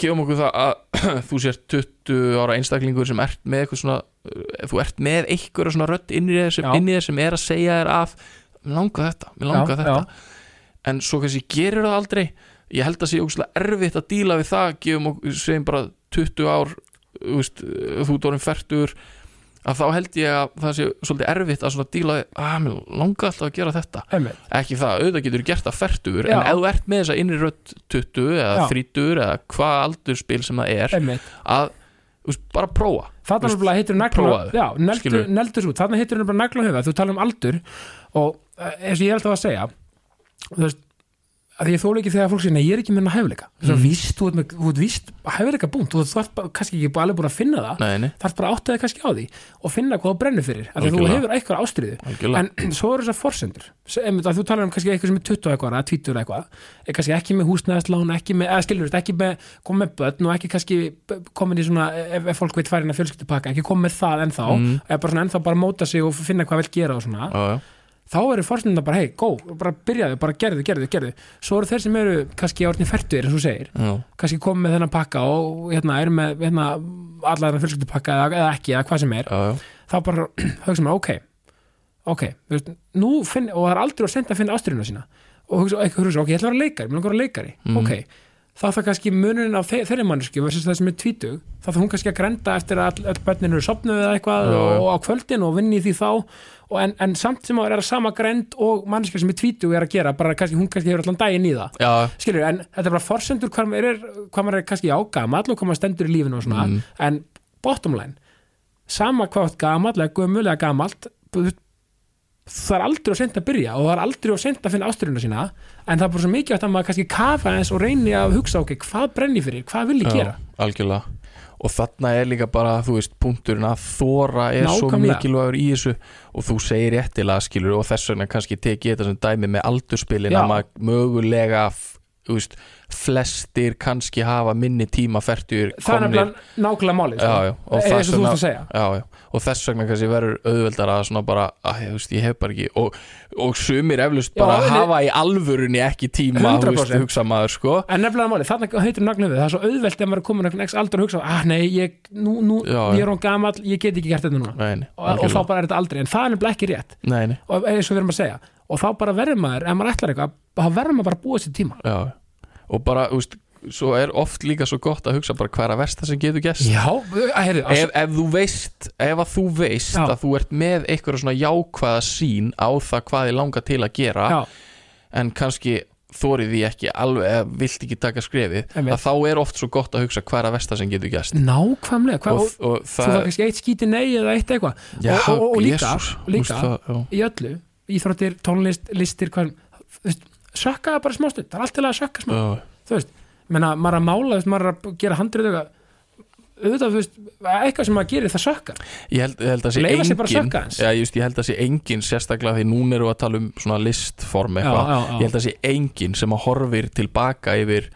Speaker 2: gefum okkur það að þú sért 20 ára einstaklingur sem ert með eitthvað svona uh, þú ert með eitthvað svona rödd inn í þér sem, sem er að segja þér að mér langar þetta, mér langar þetta.
Speaker 1: já.
Speaker 2: en svo kannski gerir það aldrei. Ég held að sé ógustlega erfitt að díla við það gefum okkur, segjum bara 20 ár þú veist, þú ert orðin færtur að þá held ég að það sé svolítið erfitt að svona díla að mér langar alltaf að gera þetta.
Speaker 1: Einmitt.
Speaker 2: Ekki það, auðvitað getur gert það færtur en ef þú ert með þessa innri rödd 20 eða
Speaker 1: Já.
Speaker 2: 30 eða hvað aldurspil sem það er
Speaker 1: einmitt.
Speaker 2: að veist, bara prófa. Veist,
Speaker 1: náttúrulega hittur neldur út, þarna hittur nagla höfuð þú tala um aldur og eh, eins og ég held að að segja þú veist að ég þóla ekki þegar fólk segir, nei, ég er ekki með hæfileika. Þú veist, víst, þú ert ert víst hæfileika búnt, þú ert bara, kannski ekki bara alveg búin að finna það.
Speaker 2: Nei, nei,
Speaker 1: þarf bara að átta þig kannski á því og finna hvað þú brennur fyrir, af því að þú hefur eitthvað ástriðu en svo eru þessar forsendur. Þú talar um kannski eitthvað sem er 20 eitthvað eða 20 eitthvað, kannski ekki með húsnæðislán ekki með, eða skilur þetta, ekki með komið með börn og ekki kannski komin í svona ef, ef fólk veit færina fjölskyldupakka, ekki komið með það ennþá,
Speaker 2: Mm.
Speaker 1: Vil þá eru forsendurna bara, hei, go, bara byrjaðu bara gerðu, gerðu, gerðu, svo eru þeir sem eru kannski árni færtur, eins og segir
Speaker 2: já,
Speaker 1: kannski komið með þennan pakka og hérna, eru með hérna, alla þennan fjölskyldupakka eða, eða ekki, eða hvað sem er
Speaker 2: já,
Speaker 1: þá bara hugsa maður, ok ok, veist, finn og það er aldrei að senda að finna ástriðuna sína. Og hugsa, ekki, hugsa, ok, ég ætla að vera leikari, mér að vera leikari.
Speaker 2: Mhm.
Speaker 1: ok, þá það kannski mununin á þe þeirri mannsku versus það sem er tvítug. Þá það hún kannski að grenda eftir að all, öll börnin eru sopnuð eða eitthvað
Speaker 2: Já,
Speaker 1: og á kvöldin og vinni því þá. En, en samt sem að er að sama grend og mannskja sem er tvítug er að gera bara kannski, hún kannski hefur allan daginn í það.
Speaker 2: Já,
Speaker 1: skilur, en þetta er bara forsendur hvað maður er, hvað maður er kannski á gamall og hvað maður stendur í lífinu og svona.
Speaker 2: Mm.
Speaker 1: en bottom line sama hvað gamall eða þú veist, það er aldrei of sent að byrja og það er aldrei of sent að finna ástyrjuna sína en það er bara svo mikið að maður kannski kafa eins og reyni að hugsa ok, hvað brenni fyrir, hvað vil ég
Speaker 2: já,
Speaker 1: gera
Speaker 2: algjörlega og þarna er líka bara, þú veist, punkturinn að þóra er svo
Speaker 1: Nákvæmlega.
Speaker 2: mikilvægur í þessu og þú segir réttilega skilur og þess vegna kannski teki ég þetta sem dæmi með aldurspilin
Speaker 1: Já.
Speaker 2: að maður mögulega þú veist, flestir kannski hafa minni tíma færtur
Speaker 1: það er nefnilega nákvæmlega málið
Speaker 2: já, já, og
Speaker 1: eins og þú ert að segja.
Speaker 2: Já, já, og þess vegna kannski verður auðveldar að svona bara, að ég, veist, ég hef bara ekki og, og sumir eflust
Speaker 1: Já,
Speaker 2: bara
Speaker 1: en-
Speaker 2: hafa í alvörunni ekki tíma veist,
Speaker 1: 100%.
Speaker 2: hugsa maður sko.
Speaker 1: En nefnilega málið, þarna heitir höfuð, það er svo auðvelt ef maður er komin einhvern x aldur að hugsa, ah nei, ég, nú, nú,
Speaker 2: Já,
Speaker 1: ég
Speaker 2: já.
Speaker 1: er hún gamall, ég get ekki gert þetta núna.
Speaker 2: Nei, nei,
Speaker 1: og, og þá bara er þetta aldrei, en það er nefnilega ekki rétt.
Speaker 2: Nei, nei,
Speaker 1: og eins og við erum að segja og þá bara verður maður, ef maður ætlar eitthvað þá verður maður bara að búa sér tíma.
Speaker 2: Já og bara, þú veist, svo er oft líka svo gott að hugsa bara hvað er að versta sem getur gest
Speaker 1: Já, að, heyrðu,
Speaker 2: ef, ef þú veist ef að þú veist
Speaker 1: Já.
Speaker 2: að þú ert með eitthvað svona jákvæða sín á það hvað þið langar til að gera
Speaker 1: já,
Speaker 2: en kannski þórið því ekki alveg, eða vilt ekki taka skrefið að þá er oft svo gott að hugsa hvað er að versta sem getur gest
Speaker 1: nákvæmlega hvað,
Speaker 2: og,
Speaker 1: og,
Speaker 2: og
Speaker 1: þú
Speaker 2: það
Speaker 1: það kannski eitt skíti nei eða eitt eitthvað. Og- og- líka-
Speaker 2: Jesús,
Speaker 1: líka-
Speaker 2: það,
Speaker 1: í öllu, íþróttir, tónlist, listir hvað, þú veist, sökka bara smá stund. Það er allt til að sökka smá,
Speaker 2: Já,
Speaker 1: þú veist menna, maður að mála, veist, maður að gera handrið auðvitað, þú veist, eitthvað sem maður gerir það sökkar.
Speaker 2: Ég held, ég held að sé engin já, just, ég held að sé engin sérstaklega því núna eru að tala um svona listform eitthvað. ég held að sé engin sem að horfir tilbaka yfir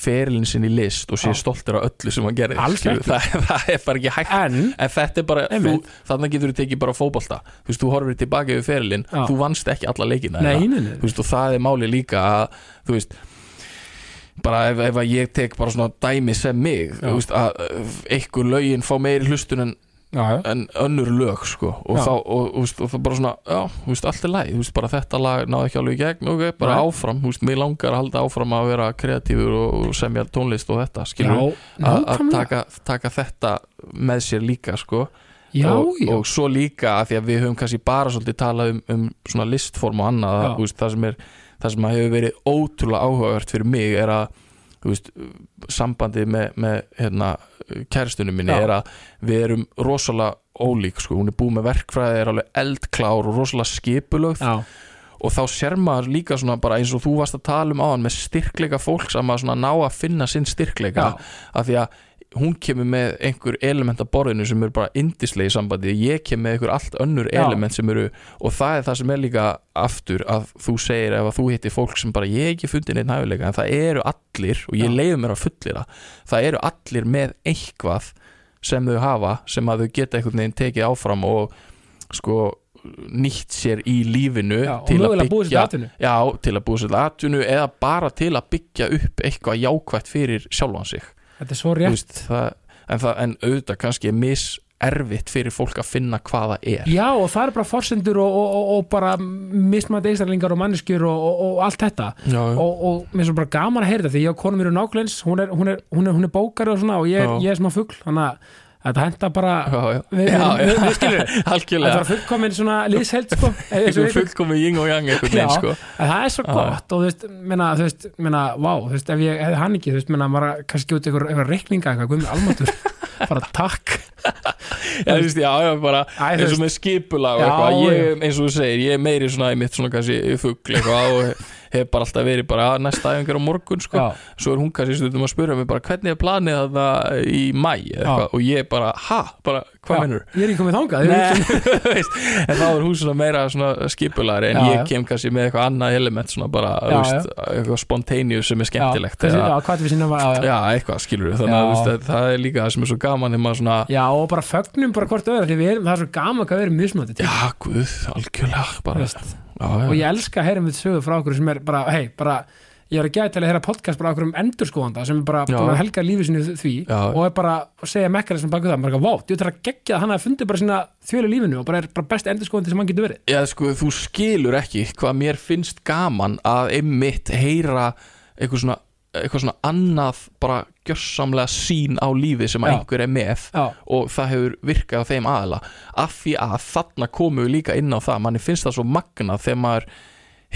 Speaker 2: ferilin sinn í list og sé
Speaker 1: Já.
Speaker 2: stoltur af öllu sem hann
Speaker 1: ekki.
Speaker 2: það, það er bara ekki hægt
Speaker 1: en
Speaker 2: en þetta er bara, þú, þannig getur þú tekið bara fótbolta þú veist, þú horfir tilbaka yfir ferilin
Speaker 1: Já.
Speaker 2: þú vannst ekki alla leikina
Speaker 1: nei, nei, nei,
Speaker 2: þú veist, og það er máli líka að þú veist bara ef, ef ég tek bara svona dæmi sem mig
Speaker 1: Já.
Speaker 2: þú veist, að uh, einhver lögin fá meiri hlustun en,
Speaker 1: já, já,
Speaker 2: en önnur lög sko, og,
Speaker 1: Já.
Speaker 2: þá, og, og, og það bara svona já, veist, allt er læg, veist, bara þetta lag náði ekki alveg í gegn, ok, bara
Speaker 1: Nei.
Speaker 2: áfram veist, mér langar að halda áfram að vera kreatífur og, semja tónlist og þetta, skilur
Speaker 1: já
Speaker 2: að taka, taka þetta með sér líka sko
Speaker 1: Já,
Speaker 2: og,
Speaker 1: já,
Speaker 2: og svo líka að því að við höfum kannski bara svolítið talað um, um svona listform og annað
Speaker 1: Já.
Speaker 2: að, þú veist, það sem er það sem hefur verið ótrúlega áhugavert fyrir mig er að veist, sambandið með, með hérna, kæristunum minni
Speaker 1: Já.
Speaker 2: er að við erum rosalega ólík sko. hún er búið með verkfræði, er alveg eldklár og rosalega skipulögð
Speaker 1: já,
Speaker 2: og þá sér maður líka bara eins og þú varst að tala um áðan með styrkleika fólks að maður svona ná að finna sinn styrkleika af því að hún kemur með einhver element að borðinu sem eru bara indislegi sambandi. Ég kem með einhver allt önnur
Speaker 1: Já.
Speaker 2: element sem eru og það er það sem er líka aftur að þú segir ef að þú hittir fólk sem bara ég ekki fundið neitt hæfileika en það eru allir og ég leiði mér að fullira það eru allir með eitthvað sem þau hafa sem að þau geta einhvern veginn tekið áfram og sko nýtt sér í lífinu
Speaker 1: já
Speaker 2: til að byggja Já, til að búið sér atvinnu eða bara til að byggja upp eitthvað jákvætt fyrir sjálfan sig
Speaker 1: Þetta er svo rétt.
Speaker 2: veist, það, en, það, en auðvitað kannski er mis erfitt fyrir fólk að finna hvað það er.
Speaker 1: Já og það er bara forsendur og, og, og, og bara mismætt einstaklingar og manneskjur og, allt þetta.
Speaker 2: Já,
Speaker 1: og, og mér er svo bara gaman að heyra þetta því ég og konum mér er nákvæmleins hún er, hún er, hún er, hún er bókari og svona og ég
Speaker 2: Já.
Speaker 1: ég er smá fugl þannig að þetta henda bara við, skilur þetta var fullkomin svona liðsheld sko. Eins og
Speaker 2: Einhver
Speaker 1: við-
Speaker 2: fullkomi ying og yang veginn sko.
Speaker 1: Það er svo
Speaker 2: Já.
Speaker 1: gott og þú veist, menna, þú veist, menna, vá, þú veist, ef ég hefði hann ekki, þú veist, menna, maður kannski út einhver, einhver reikninga eitthvað, guðmur almatur, bara takk.
Speaker 2: já, þú veist, já, já, bara
Speaker 1: Æ,
Speaker 2: eins og með skipulag og eitthvað. Ég, eins og þú segir, ég er meiri svona í mitt svona kannski fugl eitthvað og hef bara alltaf verið bara "Ah, næsta æfingar á morgun sko.
Speaker 1: já,
Speaker 2: svo er hún kannski stundum að spura mig bara hvernig er planið það í mæ og ég bara, ha, bara, hvað mennur
Speaker 1: ég er ekki komið þangað,
Speaker 2: en þá er hún svona meira svona skipulari en
Speaker 1: Já,
Speaker 2: ég kem kannski með eitthvað annað element svona bara, veist, eitthvað spontaneous sem er skemmtilegt
Speaker 1: við
Speaker 2: eitthvað skilur þannig að að það er líka það sem er svo gaman
Speaker 1: Já, og bara fögnum bara hvort öðru, við það er svo gaman hvað við erum mismöndi til,
Speaker 2: já, guð, algjörlega bara, já,
Speaker 1: og ég elska að heyra með sögu frá okkur sem er bara, hei, bara, ég er að gæta til að heyra podcast bara okkur um endurskoðanda sem er bara að helga lífið sinni því
Speaker 2: Já.
Speaker 1: og er bara að segja mekkanism baku það, bara, vá, þú þarf að gegja að hann hafi fundið bara sína þjóli lífinu og bara er bara best endurskoðandi sem hann getur verið.
Speaker 2: já, sko, þú skilur ekki hvað mér finnst gaman að einmitt heyra eitthvað svona eitthvað svona annað bara gjörsamlega sín á lífið sem að
Speaker 1: Já.
Speaker 2: einhver er með
Speaker 1: Já,
Speaker 2: og það hefur virkað á þeim aðla af því að þarna komum við líka inn á það manni finnst það svo magnað þegar maður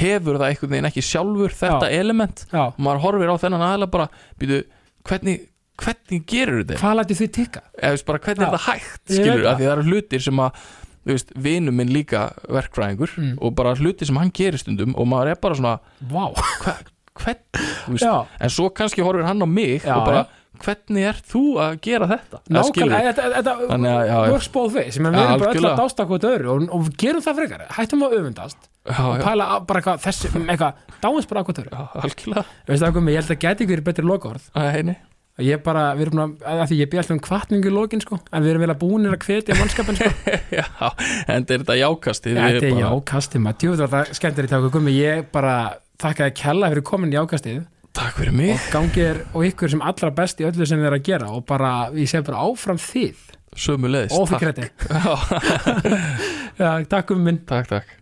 Speaker 2: hefur það einhvern veginn ekki sjálfur þetta element.
Speaker 1: Já,
Speaker 2: og maður horfir á þennan aðla bara býtu, hvernig, hvernig gerur þetta?
Speaker 1: Hvað lætið þið tikka?
Speaker 2: eða bara hvernig er þetta hægt? Skilur, það. eru hlutir sem að vinu minn líka verkfræðingur
Speaker 1: Mm.
Speaker 2: og bara hlutir sem hann gerir stundum og maður er bara svona,
Speaker 1: Vá,
Speaker 2: hva,
Speaker 1: já,
Speaker 2: en svo kannski horfir hann á mig
Speaker 1: Já,
Speaker 2: og bara, hvernig er þú að gera þetta?
Speaker 1: Nákvæmlega, þetta, þetta
Speaker 2: já, já.
Speaker 1: works both ways, sem við
Speaker 2: Já,
Speaker 1: erum bara öll að dásta hvort öðru og, og gerum það frekar, hættum að öfundast
Speaker 2: já,
Speaker 1: og
Speaker 2: já,
Speaker 1: pæla á bara eitthvað, þessi, eitthvað, dáins bara hvort öðru.
Speaker 2: já,
Speaker 1: ég held að gæti ykkur betri
Speaker 2: heini.
Speaker 1: Ég bara, við erum að, að því ég byrja alltaf um kvartningu í lokin, sko, en við erum vel að búinir að hvetja mannskapin, sko.
Speaker 2: já, en er þetta jákastið
Speaker 1: Ja,
Speaker 2: Við
Speaker 1: þetta er jákastið, maður, djúður var það skemmtir í táku, Gummi, ég bara þakka þið kella fyrir komin í jákastið
Speaker 2: Takk fyrir mig.
Speaker 1: Og gangi þér og ykkur sem allra best í öllu sem þið er að gera. Og bara, ég segi bara áfram þið.
Speaker 2: Sömu leiðist
Speaker 1: og fyrir kretti. Já, takk um minn.
Speaker 2: Takk, takk